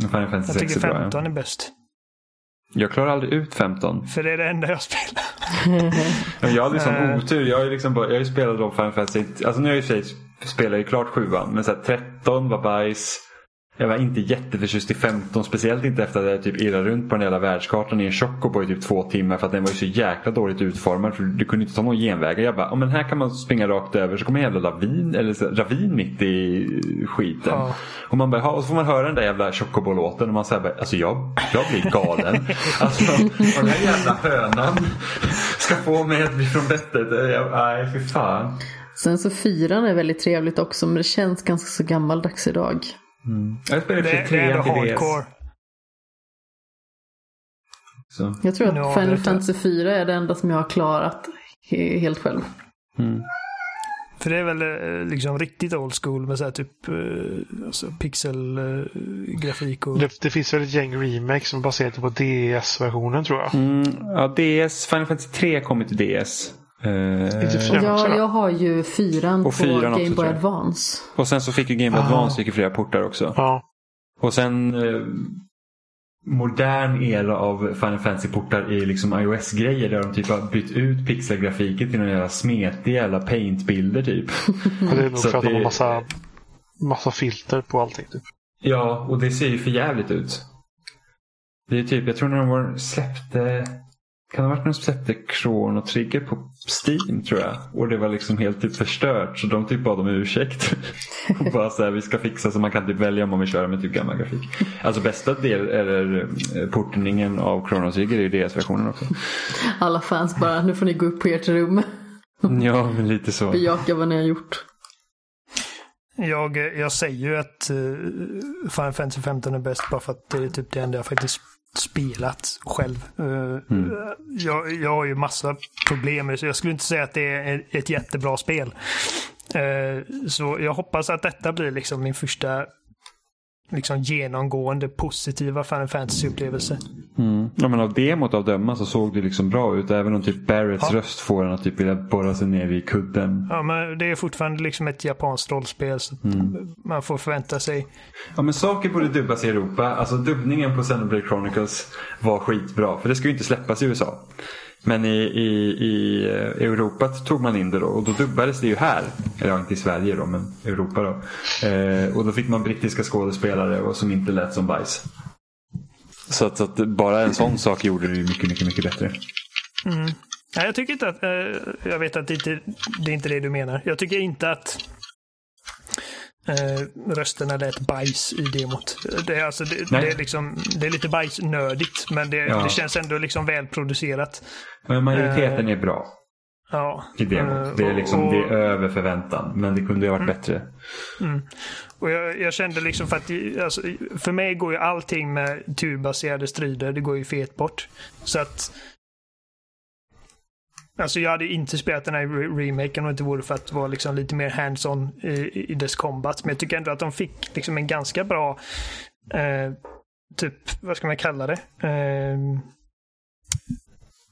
Final Fantasy Jag 6 tycker är bra. 15 Ja. är bäst. Jag klarar aldrig ut 15. För det är det enda jag spelar. *laughs* Jag hade sån Eh. otur. Jag har ju liksom bara, jag har ju spelat Final Fantasy. Alltså nu har jag i spelat ju klart sjuan. Men så här, 13 var bajs. Jag var inte jätteförtjust i 15. Speciellt inte efter att jag typ irrade runt på den jävla världskartan i en chocobo i typ två timmar. För att den var ju så jäkla dåligt utformad. För du kunde inte ta någon genvägar. Jag bara, men här kan man springa rakt över. Så kommer en jävla lavin, eller så, ravin mitt i skiten. Ja. Och man bara, och så får man höra den där jävla chocobo-låten. Och man säger bara, alltså jag, jag blir galen. *laughs* alltså, och den här jävla hönan ska få mig att bli från bettet. Nej, fy fan. Sen så fyran är väldigt trevligt också, men det känns ganska så gammaldags idag. Jag spelar Det, det är hardcore. Så. Jag tror att Ja, Final Fantasy 4 är det enda som jag har klarat he- helt själv. Mm. För det är väl eh, liksom riktigt old school med så här typ eh, alltså pixelgrafik och... Det, det finns väl ett gäng remakes som är baserade på DS-versionen tror jag. Mm, ja, DS, Final Fantasy 3 kommer till DS. Eh. Ja, jag har ju fyran Och på fyran Game Boy. Advance. och sen så fick ju Game Boy Ah. Advance gick flera portar också. Ja. Och sen eh, modern era av Final Fantasy-portar i liksom iOS-grejer där de typ har bytt ut pixelgrafiken till några jävla smetiga jävla paint-bilder typ. *laughs* Det är nog Så för att de har massa, massa filter på allting. Typ. Ja, och det ser ju för jävligt ut. Det är typ, jag tror när de var, släppte, kan det ha varit när de släppte Chrono Trigger på Steam tror jag. Och det var liksom helt typ förstört så de typ bad om ursäkt. *laughs* och bara så här, vi ska fixa så man kan typ välja om man vill köra med typ gammal grafik. Alltså bästa del är eh, portningen av Chrono Trigger är ju DS-versionen också. *laughs* Alla fans bara, nu får ni gå upp på ert rum. *laughs* ja, men lite så. Bejaka vad ni har gjort. Jag, jag säger ju att uh, Final Fantasy 15 är bäst bara för att det är typ det enda jag faktiskt spelat själv. Eh, Mm. jag, jag har ju massa problem med det, så jag skulle inte säga att det är ett jättebra spel. Eh, så jag hoppas att detta blir liksom min första liksom genomgående positiva Final Fantasy-upplevelse. Mm. Ja, men av demot av döma så såg det liksom bra ut. Även om typ Barretts Ja. röst får en att typ vilja borra sig ner i kudden. Ja, men det är fortfarande liksom ett japanskt rollspel, så att Mm. man får förvänta sig. Ja men saker borde dubbas i Europa. Alltså dubbningen på Xenoblade Chronicles var skitbra. För det ska ju inte släppas i USA. Men i, i, i eh, Europa tog man in det då och då dubbades det ju här. Eller ja, inte i Sverige då, men Europa då. Eh, och då fick man brittiska skådespelare och som inte lät som bajs. Så att, så att bara en sån sak gjorde det ju mycket, mycket, mycket bättre. Mm. Nej, jag tycker inte att... Eh, jag vet att det inte det är inte det du menar. Jag tycker inte att eh, rösterna lät bajs i demot. Det är, alltså, det, det är, liksom, det är lite bajsnördigt, men det, Ja. det känns ändå liksom välproducerat. Men majoriteten är bra Ja. i demot. Eh, Det är, liksom, och- det är över förväntan. Men det kunde ju ha varit bättre. Mm. Och jag, jag kände liksom för att alltså, för mig går ju allting med turbaserade strider, det går ju fet bort. Så att Alltså jag hade inte spelat den här re- remaken om det inte vore för att det var liksom lite mer hands-on i, i dess combat. Men jag tycker ändå att de fick liksom en ganska bra eh, typ, vad ska man kalla det? Eh,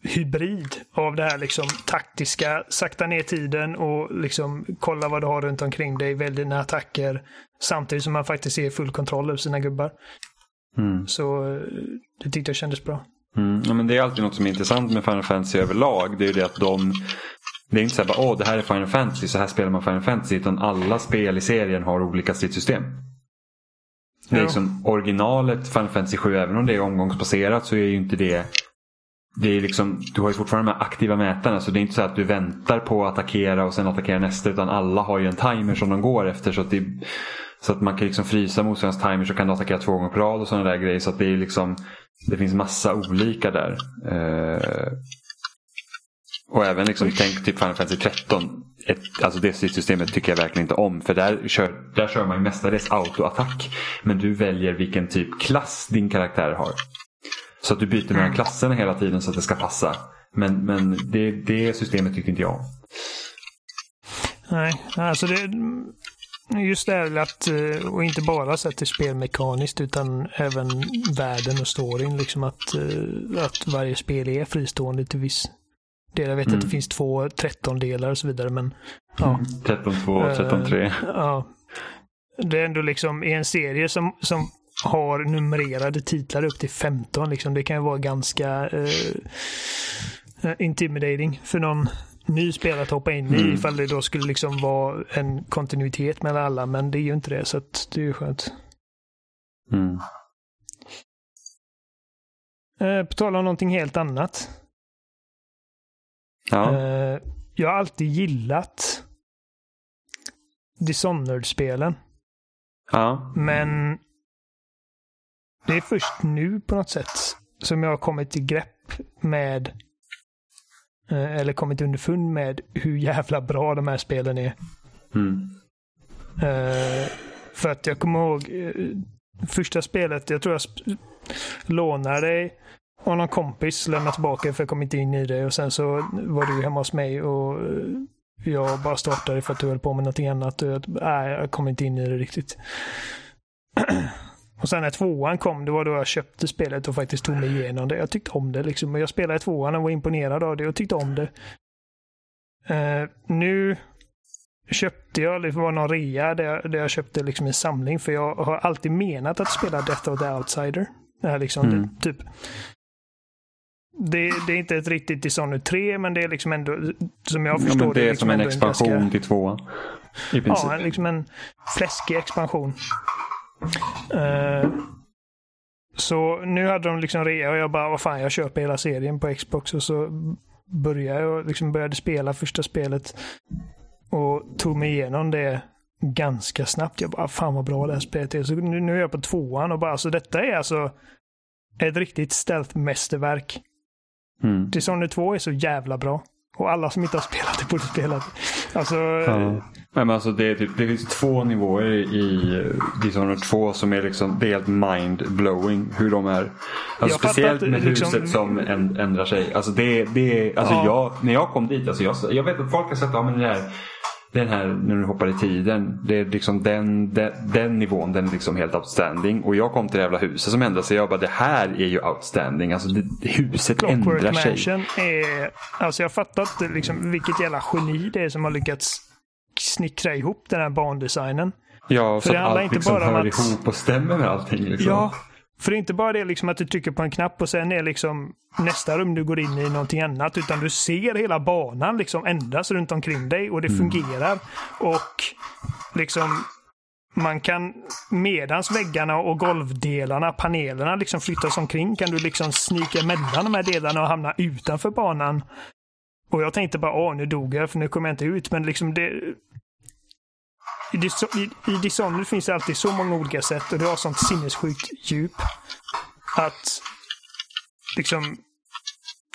hybrid av det här liksom taktiska, sakta ner tiden och liksom kolla vad du har runt omkring dig, välj dina attacker. Samtidigt som man faktiskt är full kontroll över sina gubbar. Mm. Så eh, det tyckte jag kändes bra. Mm. Ja, men det är alltid något som är intressant med Final Fantasy överlag. Det är ju det att de det är inte så här bara, åh det här är Final Fantasy, så här spelar man Final Fantasy. Utan alla spel i serien har olika stridssystem. Det är liksom originalet Final Fantasy 7, även om det är omgångsbaserat så är ju inte det det är liksom, du har ju fortfarande de här aktiva mätarna så det är inte så att du väntar på att attackera och sen attackera nästa utan alla har ju en timer som de går efter. Så att, det, så att man kan liksom frysa motståndarens timer så kan attackera två gånger på rad och sådana där grejer. Så att det är liksom Det finns massa olika där. Eh, och även liksom, tänk typ Final Fantasy 13. Ett, alltså det systemet tycker jag verkligen inte om. För där kör, där kör man ju mestadels autoattack. Men du väljer vilken typ klass din karaktär har. Så att du byter mellan klasserna hela tiden så att det ska passa. Men, men det, det systemet tycker inte jag om. Nej, alltså det... Just det här att, eh, och inte bara sett till spelmekaniskt utan även världen och storyn. Liksom att, eh, att varje spel är fristående till viss del. Jag vet Mm. att det finns två 13-delar och så vidare men ja. 13-2, 13-3. Eh, ja. Det är ändå liksom i en serie som, som har numrerade titlar upp till 15. Liksom, det kan ju vara ganska eh, eh, intimidating för någon ny spelare att hoppa in i Mm. ifall det då skulle liksom vara en kontinuitet mellan alla. Men det är ju inte det så det är ju skönt. Mm. Eh, på tal om någonting helt annat. Ja. Eh, jag har alltid gillat Dishonored-spelen. ja. Men det är först nu på något sätt som jag har kommit till grepp med eller kommit underfund med hur jävla bra de här spelen är. Mm. Eh, för att jag kommer ihåg eh, första spelet, jag tror jag lånade dig av någon kompis, lämnade tillbaka för jag kom inte in i det och sen så var du hemma hos mig och eh, jag bara startade för att du höll på med någonting annat och jag, nej, jag kom inte in i det riktigt. *clears throat* Och sen när tvåan kom, det var då jag köpte spelet och faktiskt tog mig igenom det. Jag tyckte om det liksom. Jag spelade tvåan och var imponerad av det och tyckte om det. Eh, nu köpte jag, det var någon rea där jag, där jag köpte liksom en samling för jag har alltid menat att spela Death of the Outsider. Det här liksom, Mm. det, typ. Det, det är inte ett riktigt Dishonored 3 men det är liksom ändå, som jag ja förstår men det är liksom som en expansion ganska- till tvåan. I princip. Ja, liksom en fläskig expansion. Eh, så nu hade de liksom rea och jag bara, vad fan, jag köper hela serien på Xbox och så började jag liksom började spela första spelet och tog mig igenom det ganska snabbt. Jag bara, fan vad bra det här spelet är. Så nu, nu är jag på tvåan och bara, alltså detta är alltså ett riktigt stealth-mästerverk. Mm. Dishonored 2 är så jävla bra. Och alla som inte har spelat det borde spela det. Alltså, Ja. Nej, men alltså det, typ, det finns två nivåer i eh, Dishonored 2 som är liksom, det är helt mind-blowing hur de är. Alltså speciellt med liksom- huset som ändrar sig. Alltså det, det alltså Ja. jag, när jag kom dit, alltså jag, jag vet att folk har ja men det här den här när du hoppar i tiden. Det är liksom den, den, den nivån, den är liksom helt outstanding. Och jag kom till det jävla huset som ändrade sig. Jag bara, det här är ju outstanding. Alltså det, huset Clockwork ändrar sig. Mansion är... Alltså jag fattar inte liksom vilket jävla geni det är som har lyckats snickra ihop den här bandesignen. Ja, För så det att allt inte liksom bara hör att- ihop och stämmer med allting. Liksom. Ja, för det är inte bara det liksom att du trycker på en knapp och sen är liksom nästa rum du går in i någonting annat. Utan du ser hela banan liksom ändras runt omkring dig och det fungerar. Och liksom man kan medans väggarna och golvdelarna, panelerna liksom flyttas omkring kan du liksom snika emellan de här delarna och hamna utanför banan. Och jag tänkte bara, åh nu dog jag för nu kommer jag inte ut. Men liksom det... I, Dis- i, i Dishonored finns det alltid så många olika sätt och det har sånt sinnessjukt djup. Att liksom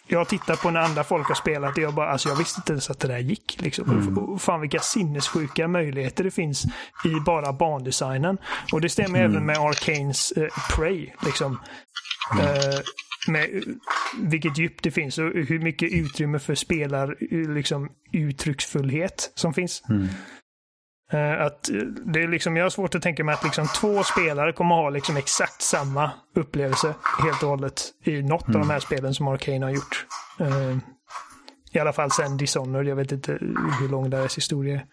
jag har tittat på när andra folk har spelat och jag bara, alltså jag visste inte ens att det där gick. Liksom. Och fan vilka sinnessjuka möjligheter det finns i bara bandesignen. Och det stämmer även med Arcanes eh, Prey. Liksom. Eh, med vilket djup det finns och hur mycket utrymme för spelar eh, liksom, uttrycksfullhet som finns. Eh, att eh, det är liksom, jag har svårt att tänka mig att liksom två spelare kommer ha liksom exakt samma upplevelse helt och hållet i något av de här spelen som Arcane har gjort. Eh, I alla fall sen Dishonored. Jag vet inte hur lång deras historia är.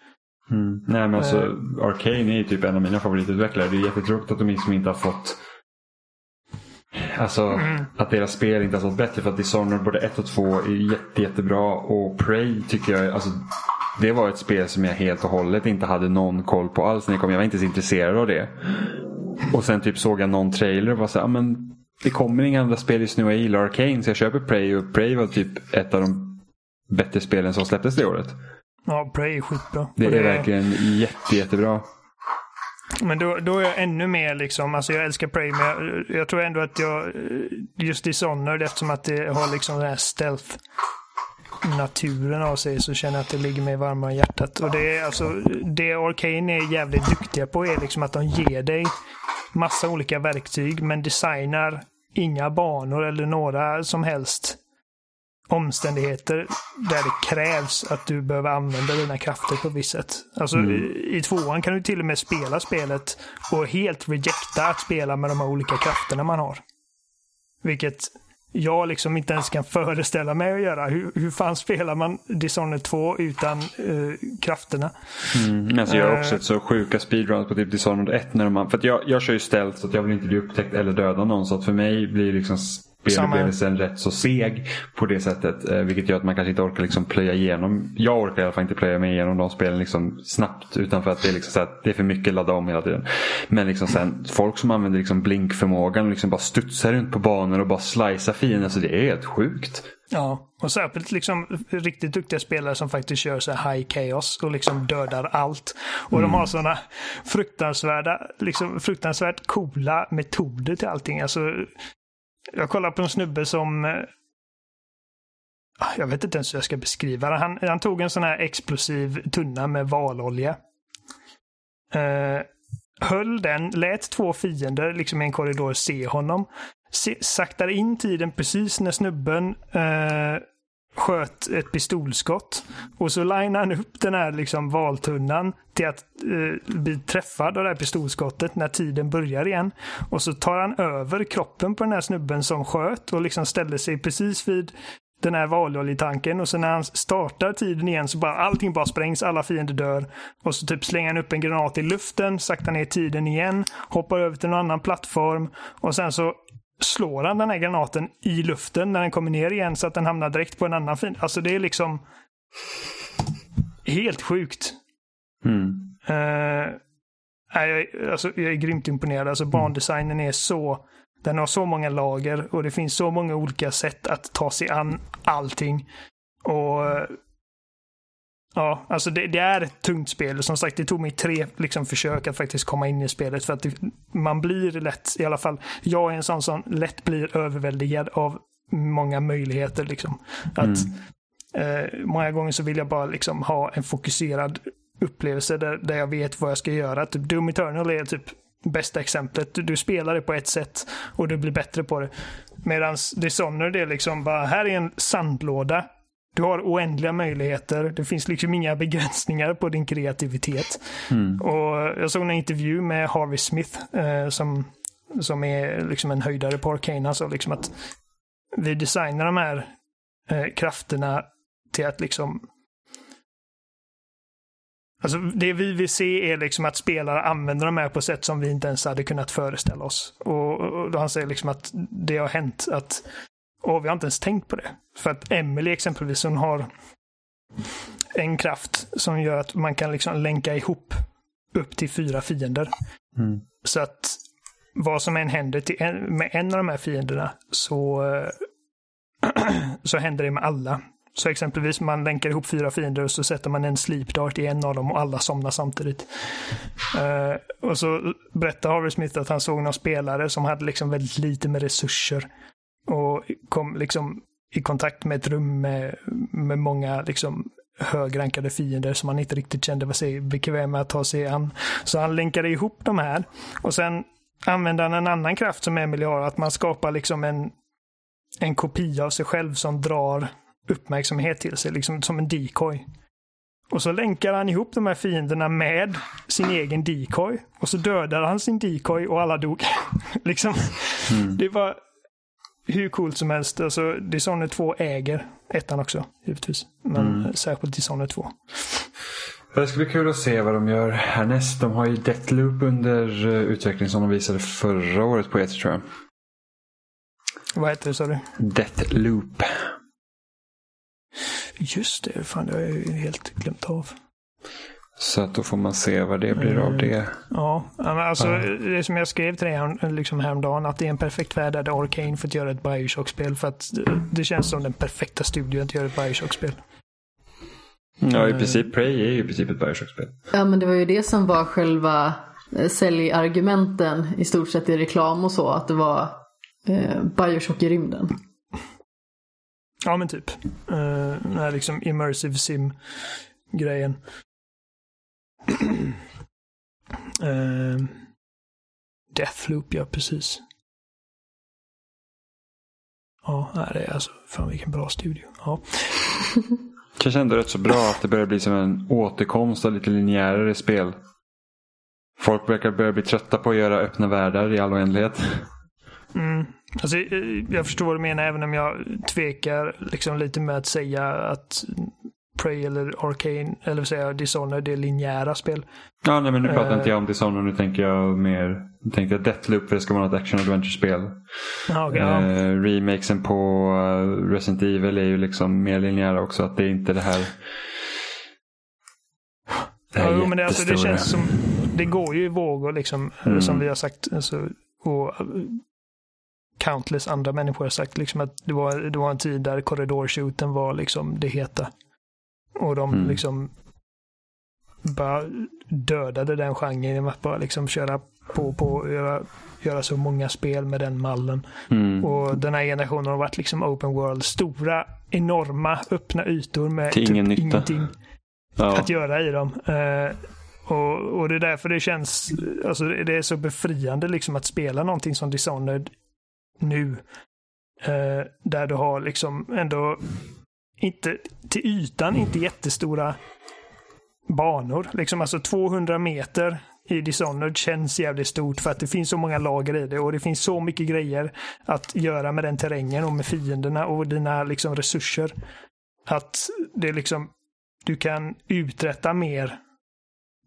Mm. Nej men alltså Eh. Arcane är ju typ en av mina favoritutvecklare. Det är jättetråkigt att de liksom inte har fått Alltså Mm. att deras spel inte har fått bättre för att Dishonored både 1 och 2 är jätte, jättebra och Prey tycker jag alltså det var ett spel som jag helt och hållet inte hade någon koll på alls när jag kom. Jag var inte så intresserad av det. Och sen typ såg jag någon trailer och var så här, "Ah, men det kommer inga andra spel just nu och jag gillar Arcane så jag köper Prey och Prey var typ ett av de bättre spelen som släpptes det året. Ja, Prey är skitbra. Det Och är verkligen jätte, jättebra. Men då, då är jag ännu mer liksom, alltså jag älskar Prey men jag, jag tror ändå att jag, just Dishonored eftersom att det har liksom den här stealth naturen av sig så känner jag att det ligger mig varmare i hjärtat. Och det är alltså, det Arcane är jävligt duktiga på är liksom att de ger dig massa olika verktyg men designar inga banor eller några som helst omständigheter där det krävs att du behöver använda dina krafter på ett visst sätt. Alltså i, i tvåan kan du till och med spela spelet och helt rejecta att spela med de här olika krafterna man har. Vilket jag liksom inte ens kan föreställa mig att göra. Hur, hur fan spelar man Dishonored 2 utan uh, krafterna? Mm, alltså jag har också sett så sjuka speedruns på typ Dishonored 1. När man, för jag, jag kör ju stealth så att jag vill inte bli upptäckt eller döda någon. Så att för mig blir liksom spelupplevelsen rätt så seg på det sättet. Eh, vilket gör att man kanske inte orkar liksom plöja igenom. Jag orkar i alla fall inte plöja mig igenom de spelen liksom snabbt. Utan för att det är, liksom så att det är för mycket ladda om hela tiden. Men liksom sen, folk som använder liksom blinkförmågan och liksom bara studsar runt på banor och bara slicear fiender. Alltså det är helt sjukt. Ja, och särskilt liksom riktigt duktiga spelare som faktiskt kör så high chaos och liksom dödar allt. Och mm. de har sådana fruktansvärda, liksom fruktansvärt coola metoder till allting. Alltså, jag kollar på en snubbe som eh, ah, jag vet inte ens hur jag ska beskriva det. Han, han tog en sån här explosiv tunna med valolja. Uh, höll den, lät två fiender liksom i en korridor se honom. Se, saktade in tiden precis när snubben uh, sköt ett pistolskott. Och så linar han upp den här liksom valtunnan till att eh, bli träffad av det här pistolskottet när tiden börjar igen. Och så tar han över kroppen på den här snubben som sköt och liksom ställer sig precis vid den här valoljetanken och sen när han startar tiden igen så bara allting bara sprängs, alla fiender dör. Och så typ slänger han upp en granat i luften, saktar ner tiden igen, hoppar över till någon annan plattform och sen så slår han den här granaten i luften när den kommer ner igen så att den hamnar direkt på en annan fin. Alltså det är liksom helt sjukt. Mm. Uh, jag, alltså, jag är grymt imponerad. Alltså bandesignen är så den har så många lager och det finns så många olika sätt att ta sig an allting. Och Ja, alltså det, det, är ett tungt spel. Som sagt, det tog mig tre liksom, försök att faktiskt komma in i spelet. För att det, man blir lätt, i alla fall, jag är en sån som lätt blir överväldigad av många möjligheter. Liksom. Att, mm. eh, många gånger så vill jag bara liksom, ha en fokuserad upplevelse där, där jag vet vad jag ska göra. Typ Doom Eternal är typ bästa exemplet. Du, du spelar det på ett sätt och du blir bättre på det. Medan Dishonored är liksom bara, här är en sandlåda du har oändliga möjligheter. Det finns liksom inga begränsningar på din kreativitet. Mm. Och Jag såg en intervju med Harvey Smith eh, som, som är liksom en höjdare på Arcane. Alltså liksom att vi designar de här eh, krafterna till att liksom Alltså det vi vill se är liksom att spelare använder de här på sätt som vi inte ens hade kunnat föreställa oss. Och, och han säger liksom att det har hänt att och vi har inte ens tänkt på det. För att Emily exempelvis, hon har en kraft som gör att man kan liksom länka ihop upp till fyra fiender. Mm. Så att vad som än händer till en, med en av de här fienderna så, *clears throat* så händer det med alla. Så exempelvis man länkar ihop fyra fiender och så sätter man en sleep dart i en av dem och alla somnar samtidigt. Uh, och så berättar Harvey Smith att han såg någon spelare som hade liksom väldigt lite med resurser och kom liksom i kontakt med ett rum med, med många liksom högrankade fiender som han inte riktigt kände sig bekväm med att ta sig an. Så han länkade ihop de här och sen använde han en annan kraft som Emily har, att man skapar liksom en, en kopia av sig själv som drar uppmärksamhet till sig, liksom som en decoy. Och så länkar han ihop de här fienderna med sin egen decoy. Och så dödar han sin decoy och alla dog. *laughs* liksom. Mm. Det var hur coolt som helst. Alltså, Dishonored 2 äger ettan också, givetvis. Men mm. särskilt Dishonored 2. Det ska bli kul att se vad de gör härnäst. De har ju Deathloop under eh, utveckling som de visade förra året på E3 tror jag. Vad heter det sa du? Deathloop. Just det, fan det har jag ju helt glömt av. Så att då får man se vad det blir mm. av det. Ja, alltså ja. det som jag skrev till dig liksom häromdagen, att det är en perfekt värld där Arcane fått göra ett Bioshock-spel. För att det känns som den perfekta studion att göra ett Bioshock-spel. Ja, i princip. Prey är ju i princip ett Bioshock-spel. Ja, men det var ju det som var själva eh, säljargumenten i stort sett i reklam och så. Att det var eh, Bioshock i rymden. Ja, men typ. Uh, den här liksom immersive sim-grejen uh, *clears throat* Deathloop, ja precis. Ja, det är alltså, fan vilken bra studio. Ja. *laughs* Kanske ändå rätt så bra att det börjar bli som en återkomst av lite linjärare spel. Folk verkar börja bli trötta på att göra öppna världar i all oändlighet. Mm. Alltså, eh, jag förstår vad du menar även om jag tvekar liksom lite med att säga att Prey eller Arcane, eller vad säger jag, Dishonored, det är linjära spel. Ja, nej, men nu pratar Eh. inte jag om Dishonored. Nu tänker jag mer nu tänkte jag Deathloop för det ska vara något action adventure-spel. Ja, okej, ja. Eh, remakesen på eh, Resident Evil är ju liksom mer linjära också. Att det är inte det här det Ja, men det, alltså, det känns som, det går ju i vågor liksom, Mm. som vi har sagt. Alltså, och eh, countless andra människor har sagt liksom att det var, det var en tid där korridorshooten var liksom det heta. Och de Mm. liksom bara dödade den genren genom att bara liksom köra på på göra, göra så många spel med den mallen. Mm. Och den här generationen har varit liksom open world. Stora, enorma, öppna ytor med Till ingen typ nytta. ingenting Ja. att göra i dem. Eh, och, och det är därför det känns, alltså det är så befriande liksom att spela någonting som Dishonored nu. Eh, där du har liksom ändå inte till ytan inte jättestora banor. Liksom alltså 200 meter i Dishonored känns jävligt stort för att det finns så många lager i det och det finns så mycket grejer att göra med den terrängen och med fienderna och dina liksom resurser. Att det liksom du kan uträtta mer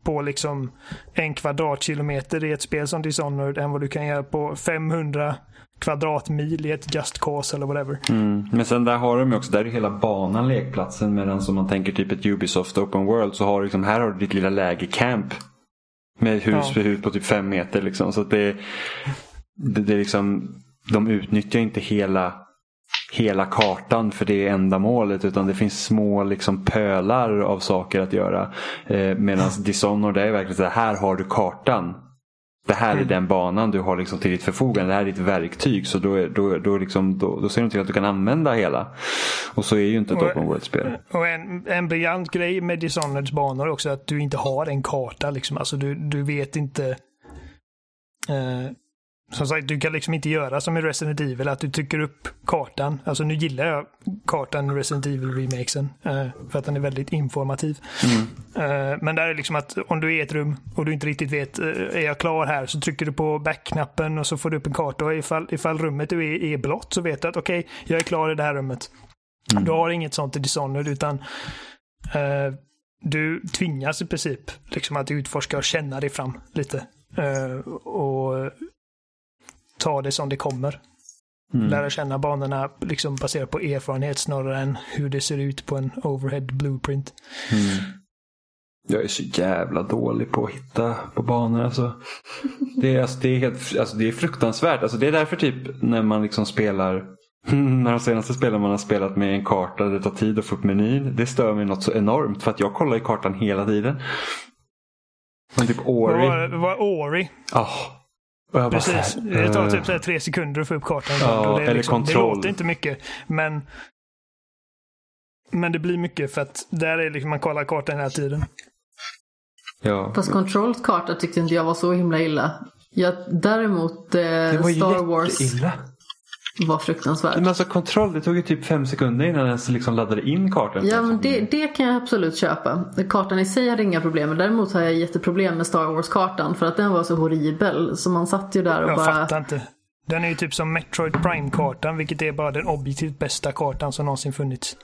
på liksom en kvadratkilometer i ett spel som Dishonored än vad du kan göra på 500 kvadratmil i ett Just Cause eller whatever. Mm. Men sen där har de ju också, där är hela banan lekplatsen. Medan som man tänker typ ett Ubisoft Open World så har du liksom, här har du ditt lilla lägercamp. Med hus Ja. för hus på typ fem meter liksom. Så att det, det, det är liksom, de utnyttjar inte hela hela kartan för det ändamålet utan det finns små liksom pölar av saker att göra. Eh, Medan Dishonored är verkligen så här, här har du kartan. Det här är Mm. den banan du har liksom till ditt förfogande. Det här är ditt verktyg. Så då, är, då, då, liksom, då, då ser du till att du kan använda hela. Och så är ju inte ett Och- open world-spel. Och en, en briljant grej med Dishonoreds banor är också att du inte har en karta. Liksom. Alltså du, du vet inte... Eh, som sagt, du kan liksom inte göra som i Resident Evil, att du trycker upp kartan. Alltså nu gillar jag kartan i Resident Evil-remakesen. Eh, för att den är väldigt informativ. Eh, men där är liksom att om du är i ett rum och du inte riktigt vet, eh, är jag klar här? Så trycker du på back-knappen och så får du upp en karta. Och ifall, ifall rummet du är, är blått så vet du att okej, jag är klar i det här rummet. Du har inget sånt i Dishonored utan eh, du tvingas i princip liksom att utforska och känna dig fram lite. Eh, och ta det som det kommer. Mm. Lära känna banorna liksom baserat på erfarenhet snarare än hur det ser ut på en overhead blueprint. Mm. Jag är så jävla dålig på att hitta på banor. Alltså. Det, är, alltså, det, är helt, alltså, det är fruktansvärt. Alltså, det är därför typ när man liksom spelar *laughs* när de senaste spelen man har spelat med en karta det tar tid att få upp menyn. Det stör mig något så enormt för att jag kollar i kartan hela tiden. Men typ Ori. vad var Ori? Jag bara Precis. Det tar eh, typ så här tre sekunder att få upp kartan. Ja, Och det, är eller liksom, det kontroll. låter inte mycket. Men men det blir mycket för att där är liksom man kollar kartan hela tiden. Ja. Fast Controls karta tyckte inte jag var så himla illa. Jag, däremot eh, Det var ju Star Wars jätteilla. Var fruktansvärt. Men alltså kontroll, det tog ju typ fem sekunder innan den ens liksom laddade in kartan. Ja, men det, det kan jag absolut köpa. Kartan i sig hade inga problem. men Däremot har jag jätteproblem med Star Wars-kartan för att den var så horribel. Så man satt ju där och Jag bara... fattar inte. Den är ju typ som Metroid Prime-kartan, vilket är bara den objektivt bästa kartan som någonsin funnits.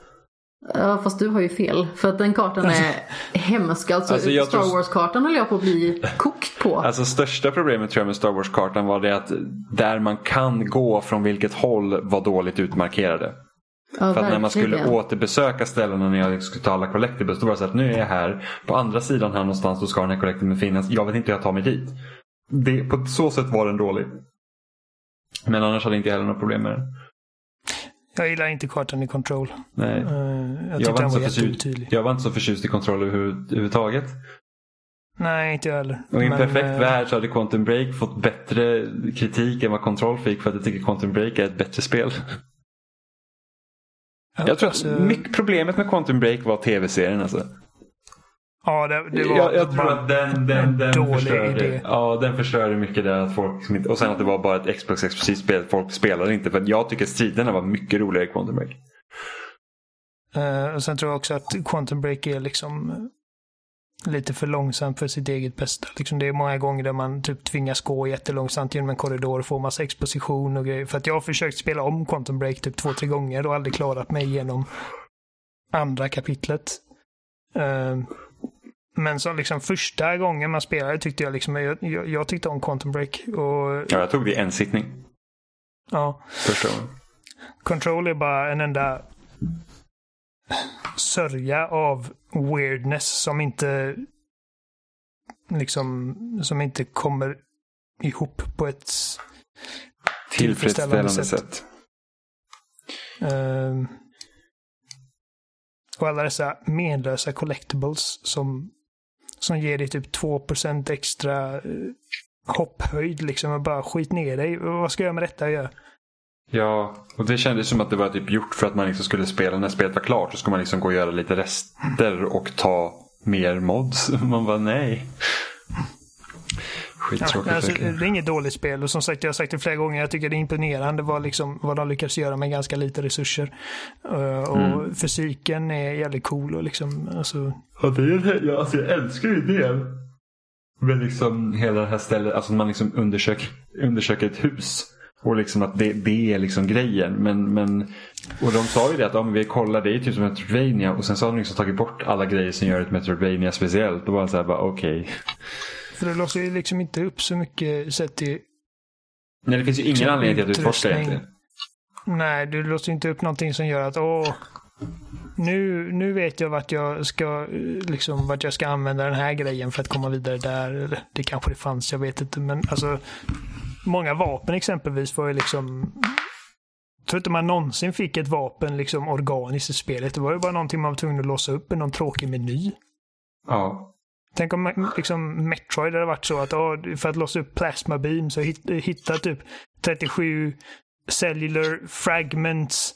Ja, fast du har ju fel. För att den kartan är *laughs* hemsk. Alltså, Alltså, Star tror- Wars-kartan höll jag på att bli *laughs* kokt på. Alltså största problemet tror jag med Star Wars-kartan var det att där man kan gå från vilket håll var dåligt utmarkerade. ja, För att när man skulle återbesöka ställena när jag skulle ta alla collectibles då var det så att nu är jag här. På andra sidan här någonstans då ska den här collectiblen finnas. Jag vet inte hur jag tar mig dit. Det, på så sätt var den dålig. Men annars hade inte jag heller några problem med den. Jag gillar inte kartan i Control. Nej. Eh, jag Jag var, inte så förtjust, jag var inte så förtjust i kontroll över- överhuvudtaget. Nej, inte jag heller. Och i en perfekt eh, värld så hade Quantum Break fått bättre kritik än vad Control fick för att jag tycker Quantum Break är ett bättre spel. ja, Jag tror att alltså, mycket problemet med Quantum Break var tv-serien alltså. Ja, det, det var jag, jag tror att den, den, en den förstörde, idé. ja, den förstörde mycket där. Att folk, inte- och sen att det var bara ett Xbox exklusivt spel. Folk spelade inte. För jag tycker striderna var mycket roligare i Quantum Break. Eh, och sen tror jag också att Quantum Break är liksom eh, lite för långsamt för sitt eget bästa. Liksom det är många gånger där man typ tvingas gå jättelångsamt genom en korridor och få massa exposition och grejer. För att jag har försökt spela om Quantum Break typ två, tre gånger och aldrig klarat mig igenom andra kapitlet. Eh, men så liksom första gången man spelade tyckte jag liksom, jag, jag, tyckte om Quantum Break. Och Ja, jag tog det i en sittning. ja, Första gången. Control är bara en enda sörja av weirdness som inte liksom som inte kommer ihop på ett Tillfredsställande sätt. sätt. Ehm, och alla dessa menlösa collectibles som, som ger dig typ 2% extra eh, hopphöjd liksom. Och bara skit ner dig. Vad ska jag med detta göra? Ja, och det kändes som att det var typ gjort för att man liksom skulle spela när spelet var klart. Så skulle man liksom gå och göra lite rester och ta mer mods. *laughs* Man bara nej. Ja, Skittråkigt alltså, verkligen. det är inget dåligt spel och som sagt, jag har sagt det flera gånger, jag tycker det är imponerande vad, liksom, vad de lyckas göra med ganska lite resurser. Uh, och Mm. fysiken är jävligt cool och liksom, alltså, Ja, det är, ja, alltså jag älskar ju det. Men liksom hela det här stället, alltså man liksom undersöker, undersöker ett hus. Och liksom att det, det är liksom grejen. Men, men, och de sa ju det att ja, vi kollar, det är typ som Metroidvania. Och sen så har de liksom tagit bort alla grejer som gör ett Metroidvania speciellt. Och bara så här, okej. För det låser ju liksom inte upp så mycket sett till Nej, det finns ju ingen Liksom anledning till att utforska utrustning. egentligen. Nej, du låser inte upp någonting som gör att åh, nu, nu vet jag vart jag ska liksom vart jag ska använda den här grejen för att komma vidare där. Eller, det kanske det fanns, jag vet inte. Men alltså, många vapen exempelvis var ju liksom jag tror inte man någonsin fick ett vapen liksom organiskt i spelet. Det var ju bara någonting man var tvungen att låsa upp i någon tråkig meny. Ja. Tänk om liksom, Metroid hade varit så att ja, för att låsa upp Plasma Beam så hit, hitta typ 37 cellular fragments.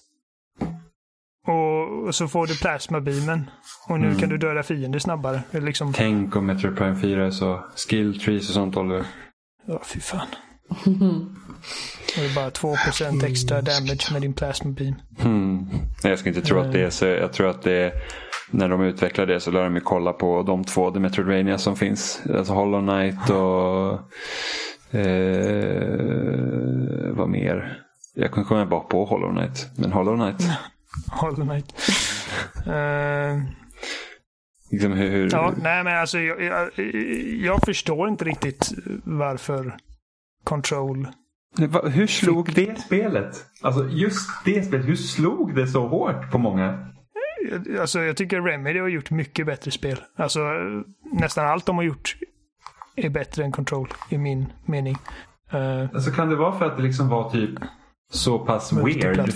Och, och så får du Plasma Beamen. Och nu Mm. kan du döda fiender snabbare. Liksom, Tänk om Metro Prime 4 är så skill trees och sånt håller. ja, fy fan. *laughs* Det är bara 2% extra damage med din Plasma Beam. Nej, Jag ska inte tro att det är så. Jag tror att det är, när de utvecklar det så lär de ju kolla på de två The Metroidvania som finns. Alltså Hollow Knight och eh, vad mer? Jag kan komma bara på Hollow Knight. Men Hollow Knight. *laughs* Hollow Knight. *laughs* Eh, Liksom hur, hur, ja, nej men alltså jag, jag, jag förstår inte riktigt varför Control hur slog det spelet? Alltså just det spelet. Hur slog det så hårt på många? Alltså jag tycker Remedy har gjort mycket bättre spel. Alltså nästan allt de har gjort är bättre än Control i min mening. Uh, Alltså kan det vara för att det liksom var typ så pass weird?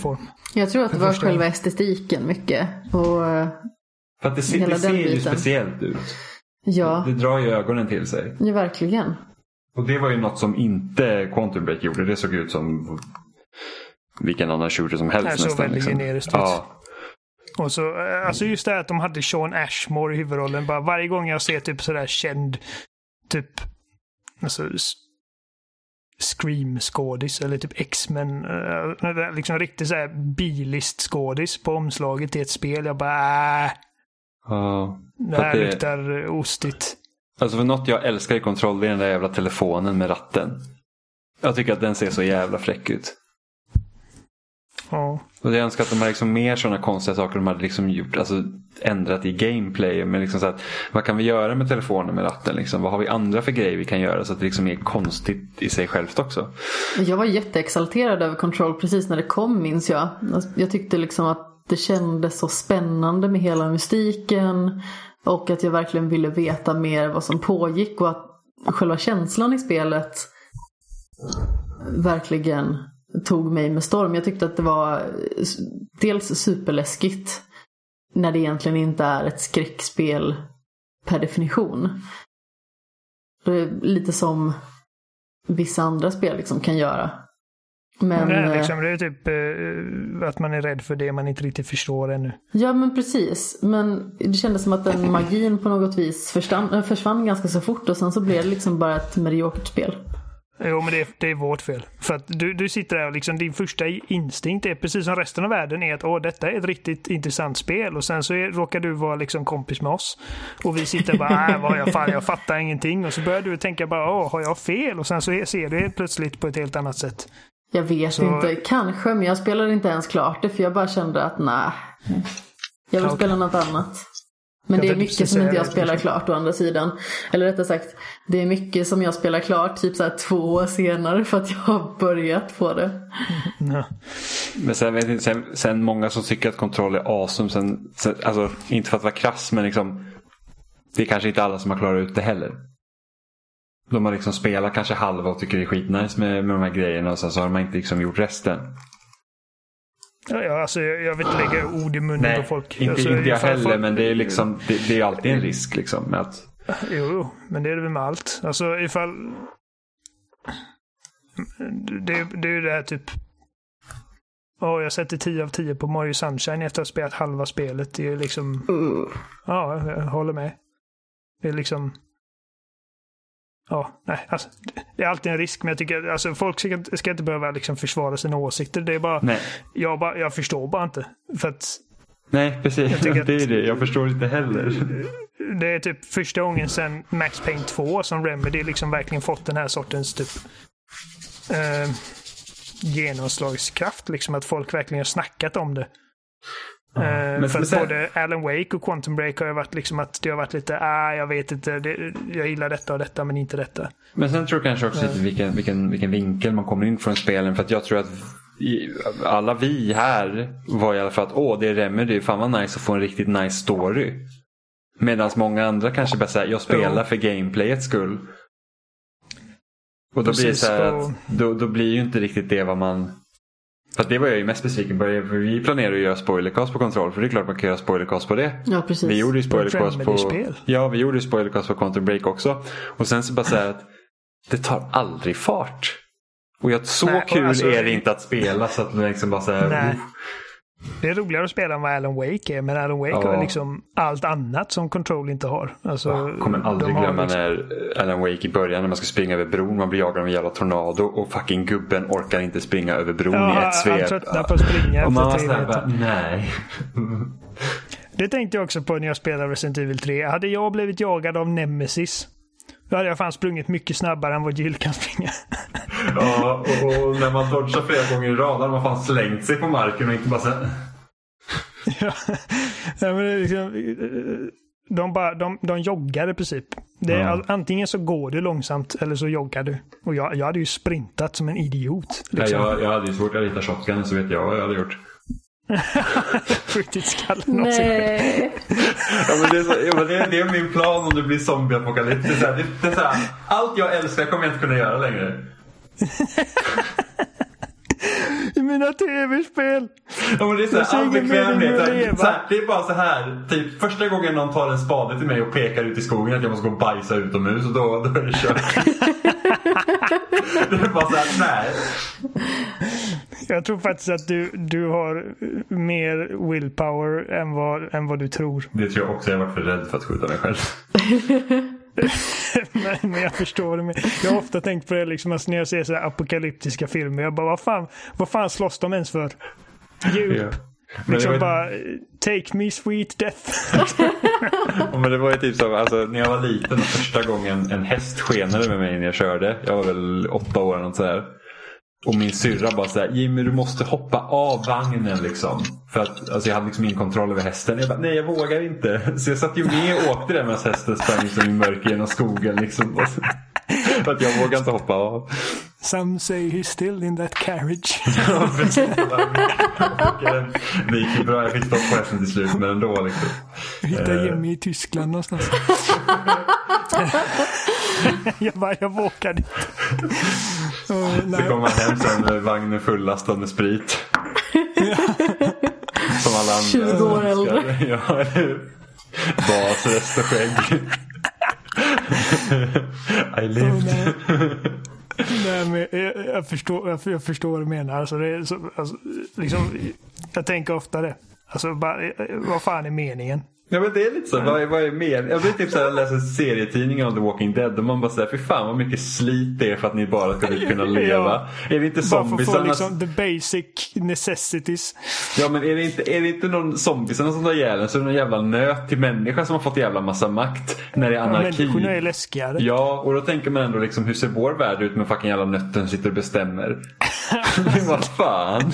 Jag tror att det var själva estetiken mycket. Och eh, För att det, ser- Hela det ser den ju biten. speciellt ut. ja, Det drar ju ögonen till sig. ja, verkligen. Och det var ju något som inte Quantum Break gjorde. Det såg ut som vilken annan shooter som helst Det såg nästan. väldigt Liksom. generiskt ut. Ja. Och så, eh, alltså just det här att de hade Sean Ashmore i huvudrollen. Bara varje gång jag ser typ sådär känd, typ, alltså Scream-skådis eller typ X-Men. Uh, liksom riktigt såhär bilist-skådis på omslaget i ett spel. Jag bara äh, ja. Det här det- luktar eh, ostigt. Alltså för något jag älskar i kontroll det är den där jävla telefonen med ratten. Jag tycker att den ser så jävla fräck ut. Ja. Och jag önskar att de hade liksom mer sådana konstiga saker de hade liksom gjort, alltså ändrat i gameplay. Men liksom så att, vad kan vi göra med telefonen med ratten? Liksom? Vad har vi andra för grejer vi kan göra så att det liksom är konstigt i sig självt också? Jag var jätteexalterad över Control precis när det kom minns jag. Jag tyckte liksom att det kändes så spännande med hela mystiken. Och att jag verkligen ville veta mer vad som pågick och att själva känslan i spelet verkligen tog mig med storm. Jag tyckte att det var dels superläskigt när det egentligen inte är ett skräckspel per definition. Lite som vissa andra spel liksom kan göra. Men, det, är eh, liksom, det är typ eh, att man är rädd för det man inte riktigt förstår ännu. ja men precis. Men det kändes som att den magin på något vis försvann, försvann ganska så fort och sen så blev det liksom bara ett mediokert spel. Jo, men det är, det är vårt fel. För att du, du sitter där och liksom din första instinkt är precis som resten av världen är att Åh, detta är ett riktigt intressant spel och sen så är, råkar du vara liksom kompis med oss. Och vi sitter bara, äh, vad jag, fan, jag fattar ingenting. Och så börjar du tänka bara, Åh, har jag fel? Och sen så ser du helt plötsligt på ett helt annat sätt. Jag vet Så- inte, kanske, men jag spelade inte ens klart det för jag bara kände att nej. Jag vill Ja, spela något annat. Men det är mycket som inte jag spelar klart å andra sidan. Eller rättare sagt, det är mycket som jag spelar klart typ så här två år senare för att jag har börjat på det. Ja. Men sen, vet jag inte, sen, sen många som tycker att kontroll är awesome. Sen, sen, alltså, inte för att vara krass men liksom. Det är kanske inte alla som har klarat ut det heller. De har liksom spelat kanske halva och tycker det är skitnice med, med de här grejerna och sen så har de inte liksom gjort resten. Ja, alltså, jag, jag vill inte lägga ord i munnen på folk. inte, alltså, inte jag heller folk- men det är liksom det, det är alltid en risk liksom. Med att, Jo, men det är det väl med allt. Alltså ifall... Det, det är ju det här typ... Åh, jag sätter 10 av 10 på Mario Sunshine efter att ha spelat halva spelet. Det är liksom... Ja, jag håller med. Det är liksom... Ja, nej, alltså, det är alltid en risk, men jag tycker alltså, folk ska, inte- ska inte behöva liksom försvara sina åsikter. Det är bara, nej. jag, bara, jag förstår bara inte. För att nej, precis. *laughs* Det är det. Jag förstår inte heller. *laughs* det är typ första gången sedan Max Payne 2 som Remedy liksom verkligen fått den här sortens typ eh, genomslagskraft. Liksom att folk verkligen har snackat om det. Eh, men- för men att sen- både Alan Wake och Quantum Break har ju varit liksom att det har varit lite, ah, jag vet inte, det, jag gillar detta och detta men inte detta. Men sen tror jag kanske också lite vilken, vilken, vilken vinkel man kommer in från spelen. För att jag tror att alla vi här var i alla fall att åh det är Remedy, fan vad nice att få en riktigt nice story. Medan många andra kanske bara säger jag spelar för gameplayets skull. Och då blir det så här att då, då blir ju inte riktigt det vad man för att det var jag ju mest besviken på. Vi planerade att göra spoilercast på kontroll. För det är klart man kan göra spoilercast på det. Ja, precis. Vi gjorde ju spoilercast på... Remedy-spel. Ja, vi gjorde ju spoilercast på Quantum Break också. Och sen så bara säga att det tar aldrig fart. Och jag, så Nej, och kul alltså- är det inte att spela så att man liksom bara säger Nej. Det är roligare att spela än vad Alan Wake är, men Alan Wake Ja. har liksom allt annat som Control inte har. Alltså, Jag kommer aldrig glömma liksom- när Alan Wake i början när man ska springa över bron. Man blir jagad av en jävla tornado och fucking gubben orkar inte springa över bron i Ja, ett han svep. tröttnar på att springa Och man var efter nej. Det tänkte jag också på när jag spelade Resident Evil 3. Hade jag blivit jagad av Nemesis, då hade jag fan sprungit mycket snabbare än vad Jill kan springa. *laughs* Ja, och, och när man dodgar flera gånger i rad har man fan slängt sig på marken och inte bara såhär. *laughs* ja. Ja, men det är liksom, de, bara, de, de joggar i princip. Det är, Ja. all- Antingen så går du långsamt eller så joggar du. Och jag, jag hade ju sprintat som en idiot. Ja, Liksom. jag, jag hade ju svårt att rita shotgun så vet jag vad jag hade gjort. *laughs* Skjutit skallen av sig själv. Nej. Ja, men det, är så, ja, men det, det är min plan om det blir zombieapokalyps. Det är så här, det, det är så här, allt jag älskar kommer jag inte kunna göra längre. *laughs* I mina tv-spel! Ja, men det är så här, all bekvämlighet. Det är bara så här. Typ, första gången någon tar en spade till mig och pekar ut i skogen att jag måste gå och bajsa utomhus och då, då är det kört. *laughs* det är bara så här, nej. *laughs* Jag tror faktiskt att du, du har mer willpower än vad, än vad du tror. Det tror jag också. Jag har varit för rädd för att skjuta mig själv. *laughs* men, men jag förstår menar. Jag har ofta tänkt på det liksom, alltså, när jag ser så här apokalyptiska filmer. Jag bara, vad fan, vad fan slåss de ens för? Djur. Ja. Men det, Liksom var bara, take me sweet death. *laughs* men det var ju typ så, alltså, när jag var liten första gången en häst skenade med mig när jag körde. Jag var väl åtta år eller något sådär. Och min syrra bara såhär, Jimmy du måste hoppa av vagnen liksom. För att alltså, jag hade liksom ingen kontroll över hästen. Jag bara, nej jag vågar inte. Så jag satt ju med och åkte där medan hästen sprang liksom i mörker genom skogen liksom. *laughs* För att jag vågade inte hoppa av. Some say he's still in that carriage. *laughs* Ja, precis. Det gick ju bra, jag fick stopp på hästen till slut men ändå liksom. Hitta Eh. Jimmy i Tyskland någonstans. *laughs* jag bara, jag vågar inte. Oh, Så nej. kom han hem sen med vagnen fullastad med sprit. *laughs* Som alla andra. 20 år äldre. Ja? Bas, röst och skägg. I Oh, lived. nej. Nej, men, jag, jag, förstår, jag, jag förstår vad du menar. Alltså, det är så, alltså, liksom, jag tänker ofta det. Alltså, bara, eh, vad fan är meningen? Ja men det är lite så, vad, är- vad är meningen? Jag blir typ såhär, jag läser serietidningar om The Walking Dead och man bara säger fy fan vad mycket slit det är för att ni bara ska *laughs* kunna leva. Är det inte Bara för att få liksom the basic necessities. Ja men är det inte, är det inte någon zombiesarna som tar ihjäl en så är det någon jävla nöt till människa som har fått jävla massa makt när det är Ja, anarki. Människorna är läskigare. Ja, och då tänker man ändå liksom hur ser vår värld ut med fucking jävla nötten som sitter och bestämmer? *laughs* Vad fan?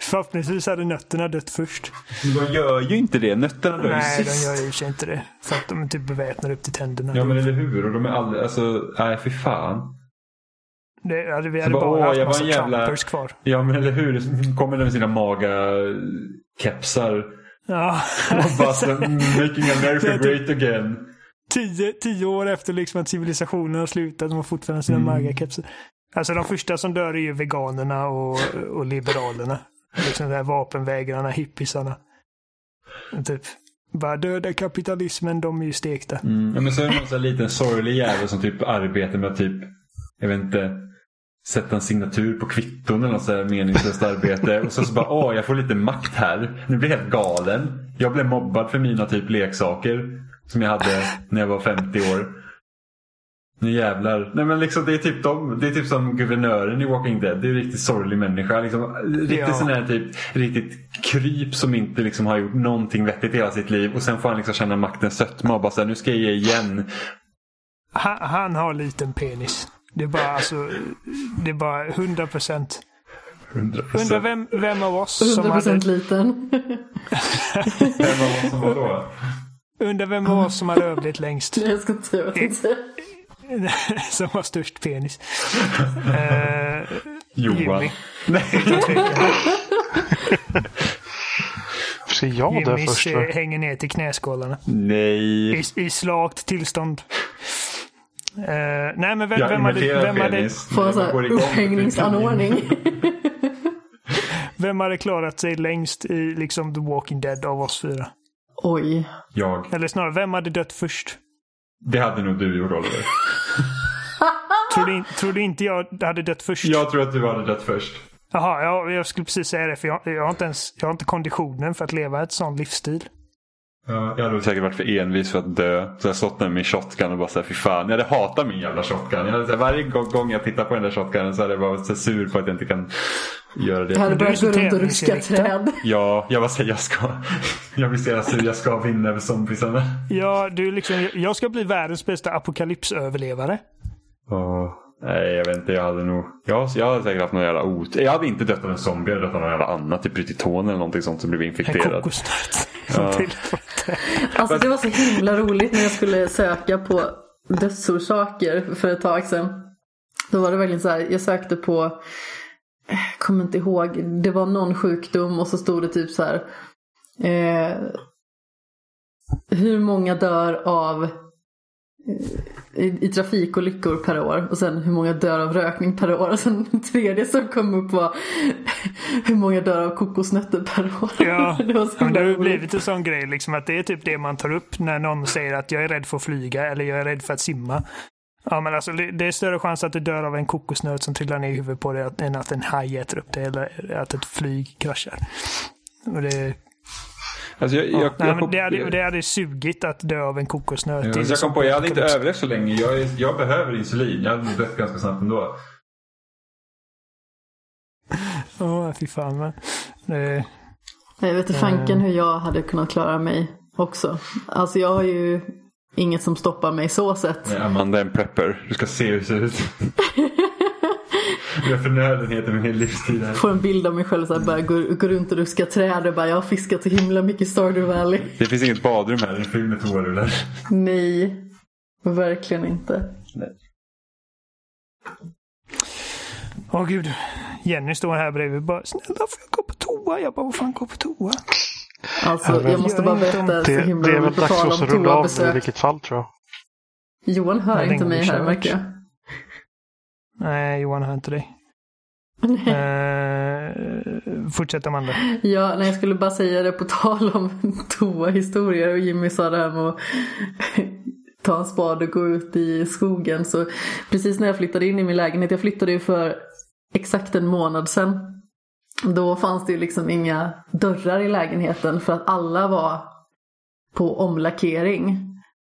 Förhoppningsvis hade nötterna dött först. De gör ju inte det. Nötterna dör ju Nej, de gör i och för sig inte det. För att de är typ beväpnade upp till tänderna. Ja men eller hur? Och de är aldrig, alltså, nej fy fan. det, hade, vi hade bara, bara haft massa jävla- campers kvar. Ja men eller hur? Kommer de med sina maga-kepsar Ja. och bara så, making America great again. tio, tio år efter liksom att civilisationen har slutat. De har fortfarande sina Mm. magakepsar. Alltså de första som dör är ju veganerna och, och liberalerna. Liksom de här vapenvägrarna, hippisarna. Typ. Bara döda kapitalismen, de är ju stekta. Mm. Ja, men så är det någon sån liten sorglig jävel som typ arbetar med att typ, jag vet inte, sätta en signatur på kvitton eller något så här meningslöst arbete. Och så, så bara, åh jag får lite makt här. Nu blir jag helt galen. Jag blev mobbad för mina typ leksaker som jag hade när jag var 50 år. Nu jävlar. Nej men liksom det är typ de, det är typ som guvernören i Walking Dead. Det är en riktigt sorglig människa. Liksom, riktigt Ja. sån här typ, riktigt kryp som inte liksom har gjort någonting vettigt i hela sitt liv. Och sen får han liksom känna maktens sötma och bara säga nu ska jag ge igen. Han, han har liten penis. Det är bara alltså, det är bara 100 procent. 100%. Undrar vem, vem av oss som 100% hade, liten. Vem av oss som var då? undrar vem av oss som hade överlevt längst. Jag ska inte säga *laughs* som har störst penis. *laughs* Eh, Johan. Jimmy. Nej. *laughs* Ska jag dö Jimmys först? eh, va? hänger ner till knäskålarna. Nej. I, i slakt tillstånd. Eh, nej men vem, Jag vem, hade, vem, hade, penis. Få en sån här upphängningsanordning. vem hade klarat sig längst i liksom The Walking Dead av oss fyra? Oj. Jag. Eller snarare, vem hade dött först? Det hade nog du gjort Oliver. *laughs* Tror du, tror du inte jag hade dött först? Jag tror att du hade dött först. Jaha, ja, jag skulle precis säga det. För jag, jag, har inte ens, jag har inte konditionen för att leva ett sån livsstil. Ja, jag hade säkert varit för envis för att dö. Så jag har stått där med min shotgun och bara såhär, fy fan. Jag hade hatat min jävla shotgun. Jag hade, här, varje gång, jag tittar på den där shotgunen så hade jag bara varit så sur på att jag inte kan göra Jag hade du är börjat gå runt och ruska träd. *laughs* Ja, jag bara säger jag ska. Jag blir så jävla sur. Jag ska vinna över zombiesarna. Ja, du liksom, jag ska bli världens bästa apokalypsöverlevare. Åh, nej, jag vet inte. Jag hade nog... Jag, jag hade säkert haft någon jävla ot. Jag hade inte dött av en zombie. Jag hade dött av någon jävla annat. Typ brutit tån eller någonting sånt som blev En infekterad. kokosnöt. Ja. Alltså det var så himla roligt när jag skulle söka på dödsorsaker för ett tag sedan. Då var det verkligen så här, jag sökte på, jag kommer inte ihåg, det var någon sjukdom och så stod det typ så här. Eh, hur många dör av eh, i, i trafikolyckor per år och sen hur många dör av rökning per år och sen den tredje som kom upp var *laughs* hur många dör av kokosnötter per år. Ja, *laughs* det var så men det har ju blivit en sån grej liksom att det är typ det man tar upp när någon säger att jag är rädd för att flyga eller jag är rädd för att simma. Ja men alltså det det är större chans att du dör av en kokosnöt som trillar ner i huvudet på dig än att en haj äter upp dig eller att ett flyg kraschar. Och det, Alltså, jag, ja, jag, nej, jag, men det, hade, det hade sugit att dö av en kokosnöt. Ja, i en så jag kom på, jag hade inte överlevt så länge. Jag, jag behöver insulin. Jag hade dött ganska snabbt ändå. Ja, fy fan. Men, det, Jag vet inte fanken hur jag hade kunnat klara mig också. Alltså jag har ju inget som stoppar mig så sett. Nej, Amanda är en prepper. Du ska se hur det ser ut. *laughs* Har förnödenheter med min livstid här. Får en bild av mig själv så här, bara gå, gå runt och ruska träd och bara jag har fiskat så himla mycket i Stardew Valley. Det finns inget badrum här. Det är fylld med toarullar. Nej, verkligen inte. Åh gud. Jenny står här bredvid och bara snälla får jag gå på toa? Jag bara vad fan gå på toa? Alltså jag måste bara berätta så Det, himla det är väl roligt dags för oss att runda av i vilket fall tror jag. Johan hör Nej, inte mig går här märker jag. Nej, Johan hör inte dig. Eh, fortsätt Amanda. Ja, nej, jag skulle bara säga det på tal om toahistorier och Jimmy sa det här med att ta en spade och gå ut i skogen. Så precis när jag flyttade in i min lägenhet, jag flyttade ju för exakt en månad sedan. Då fanns det ju liksom inga dörrar i lägenheten för att alla var på omlackering.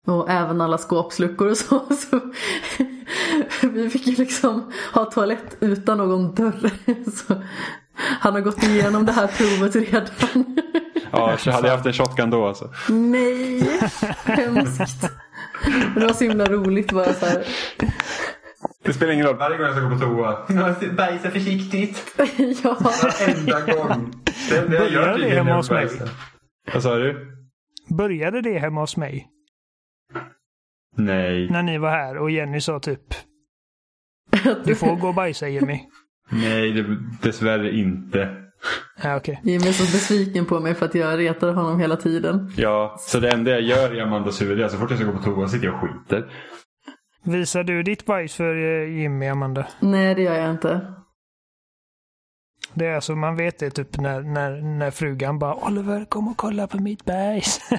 Och även alla skåpsluckor och så. *laughs* så *laughs* vi fick ju liksom ha toalett utan någon dörr. *laughs* Så han har gått igenom det här provet redan. Ja, så hade jag haft en shotgun då alltså. Nej, hemskt. Men det var så himla roligt bara så här. Det spelar ingen roll, varje gång jag ska gå på toa. *laughs* Bajsa försiktigt. Ja, Enda gång. Det enda jag Börjar gör det tydligen hemma är att hos mig? bajsa. Vad sa du? Började det hemma hos mig? Nej. När ni var här och Jenny sa typ *laughs* Du får gå och bajsa Jimmy. Nej, det, dessvärre inte. Ja, okej. Jimmy är så besviken på mig för att jag retar honom hela tiden. Ja, så det enda jag gör i Amandas huvud är att så fort jag ska gå på toa sitter jag och skiter. Visar du ditt bajs för eh, Jimmy, Amanda? Nej, det gör jag inte. Det är alltså, man vet det typ när, när, när frugan bara Oliver kom och kolla på mitt bajs. *laughs*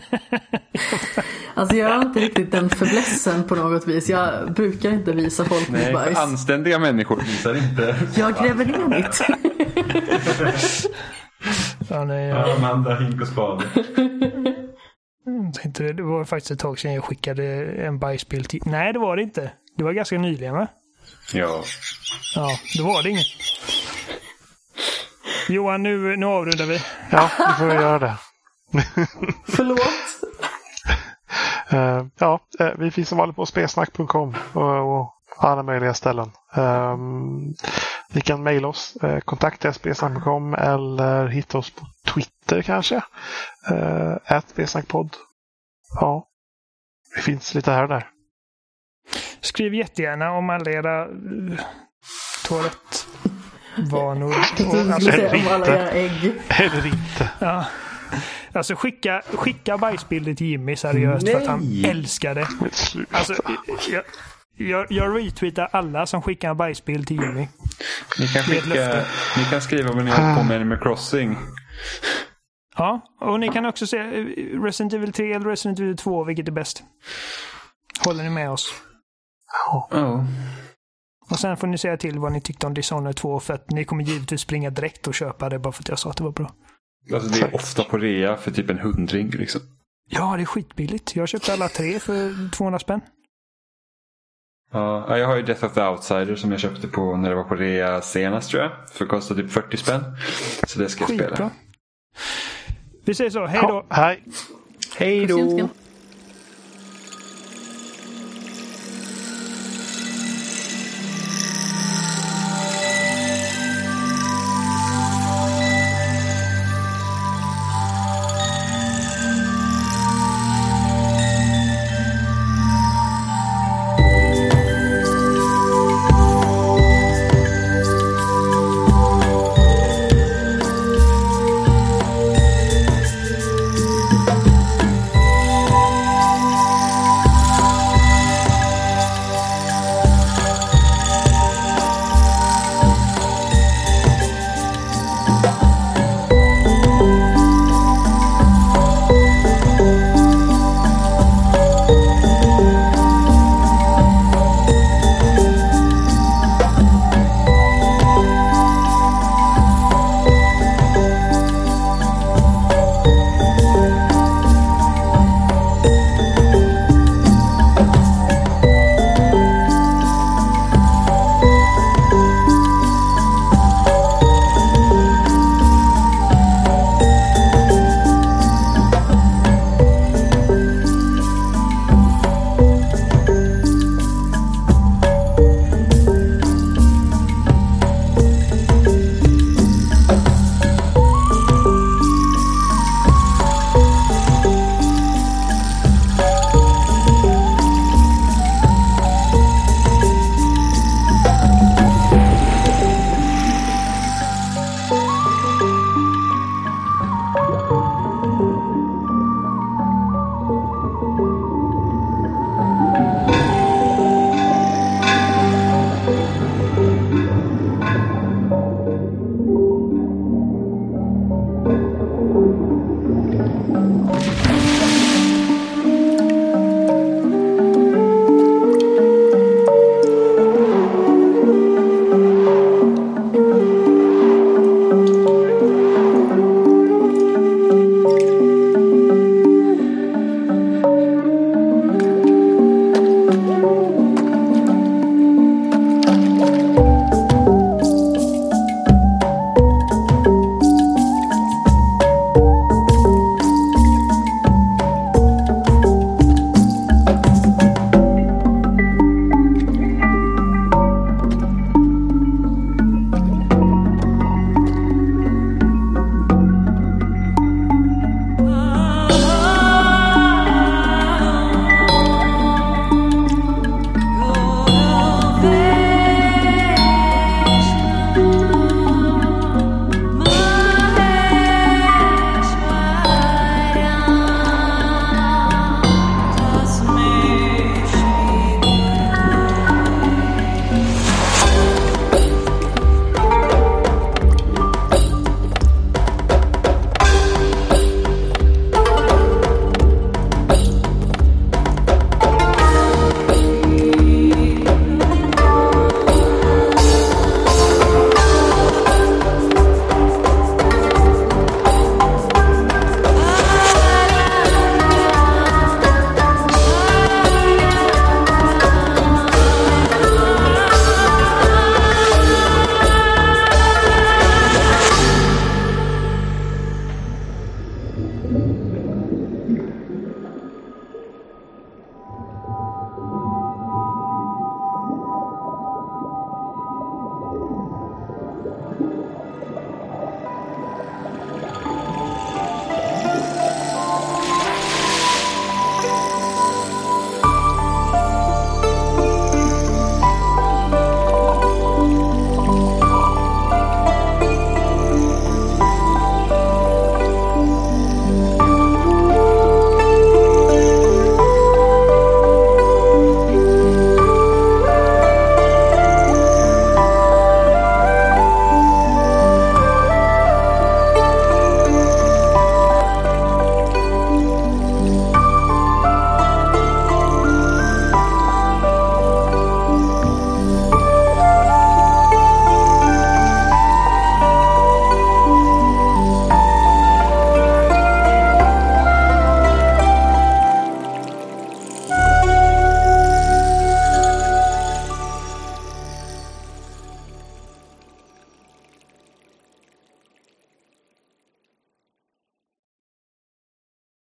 Alltså jag är inte riktigt den förblessen på något vis. Jag brukar inte visa folk mitt Nej, bajs. för anständiga människor visar inte. Jag gräver ner mitt. *laughs* ja, nej, ja. Amanda, hink och spade. Tänkte det, det var faktiskt ett tag sedan jag skickade en bajsbild till... Nej, det var det inte. Det var ganska nyligen va? Ja. Ja, då var det inget. Johan, nu, nu avrundar vi. Ja, vi får göra det. *laughs* Förlåt. Eh, ja, eh, vi finns som vanligt på spelsnack.com och, och alla möjliga ställen. Um, ni kan mejla oss, uh, kontakta spelsnack.com eller hitta oss på Twitter kanske. Uh, spelsnackpodd. Ja, det finns lite här och där. Skriv jättegärna om alla era uh, Och, skulle alltså, inte. Eller inte. ja. alltså skicka, skicka bajsbilder till Jimmy seriöst för att han Nej. älskar det. Alltså, jag, jag, jag retweetar alla som skickar en bajsbild till Jimmy. Ni kan, skicka, ni kan skriva vad ni har på med Animal Crossing. Ja, och ni kan också säga eh, Resident Evil 3 eller Resident Evil 2, vilket är bäst? Håller ni med oss? Ja. Och sen får ni säga till vad ni tyckte om Dishonored 2 för att ni kommer givetvis springa direkt och köpa det bara för att jag sa att det var bra. Alltså det är ofta på rea för typ en hundring liksom. Ja, det är skitbilligt. Jag köpte alla tre för 200 spänn. Ja, ja, jag har ju Death of the Outsider som jag köpte på när det var på rea senast tror jag. För det kostar typ 40 spänn. Så det ska jag Skitbra. spela. Vi säger så. Hej då! Ja, hej. Hej Jonsken.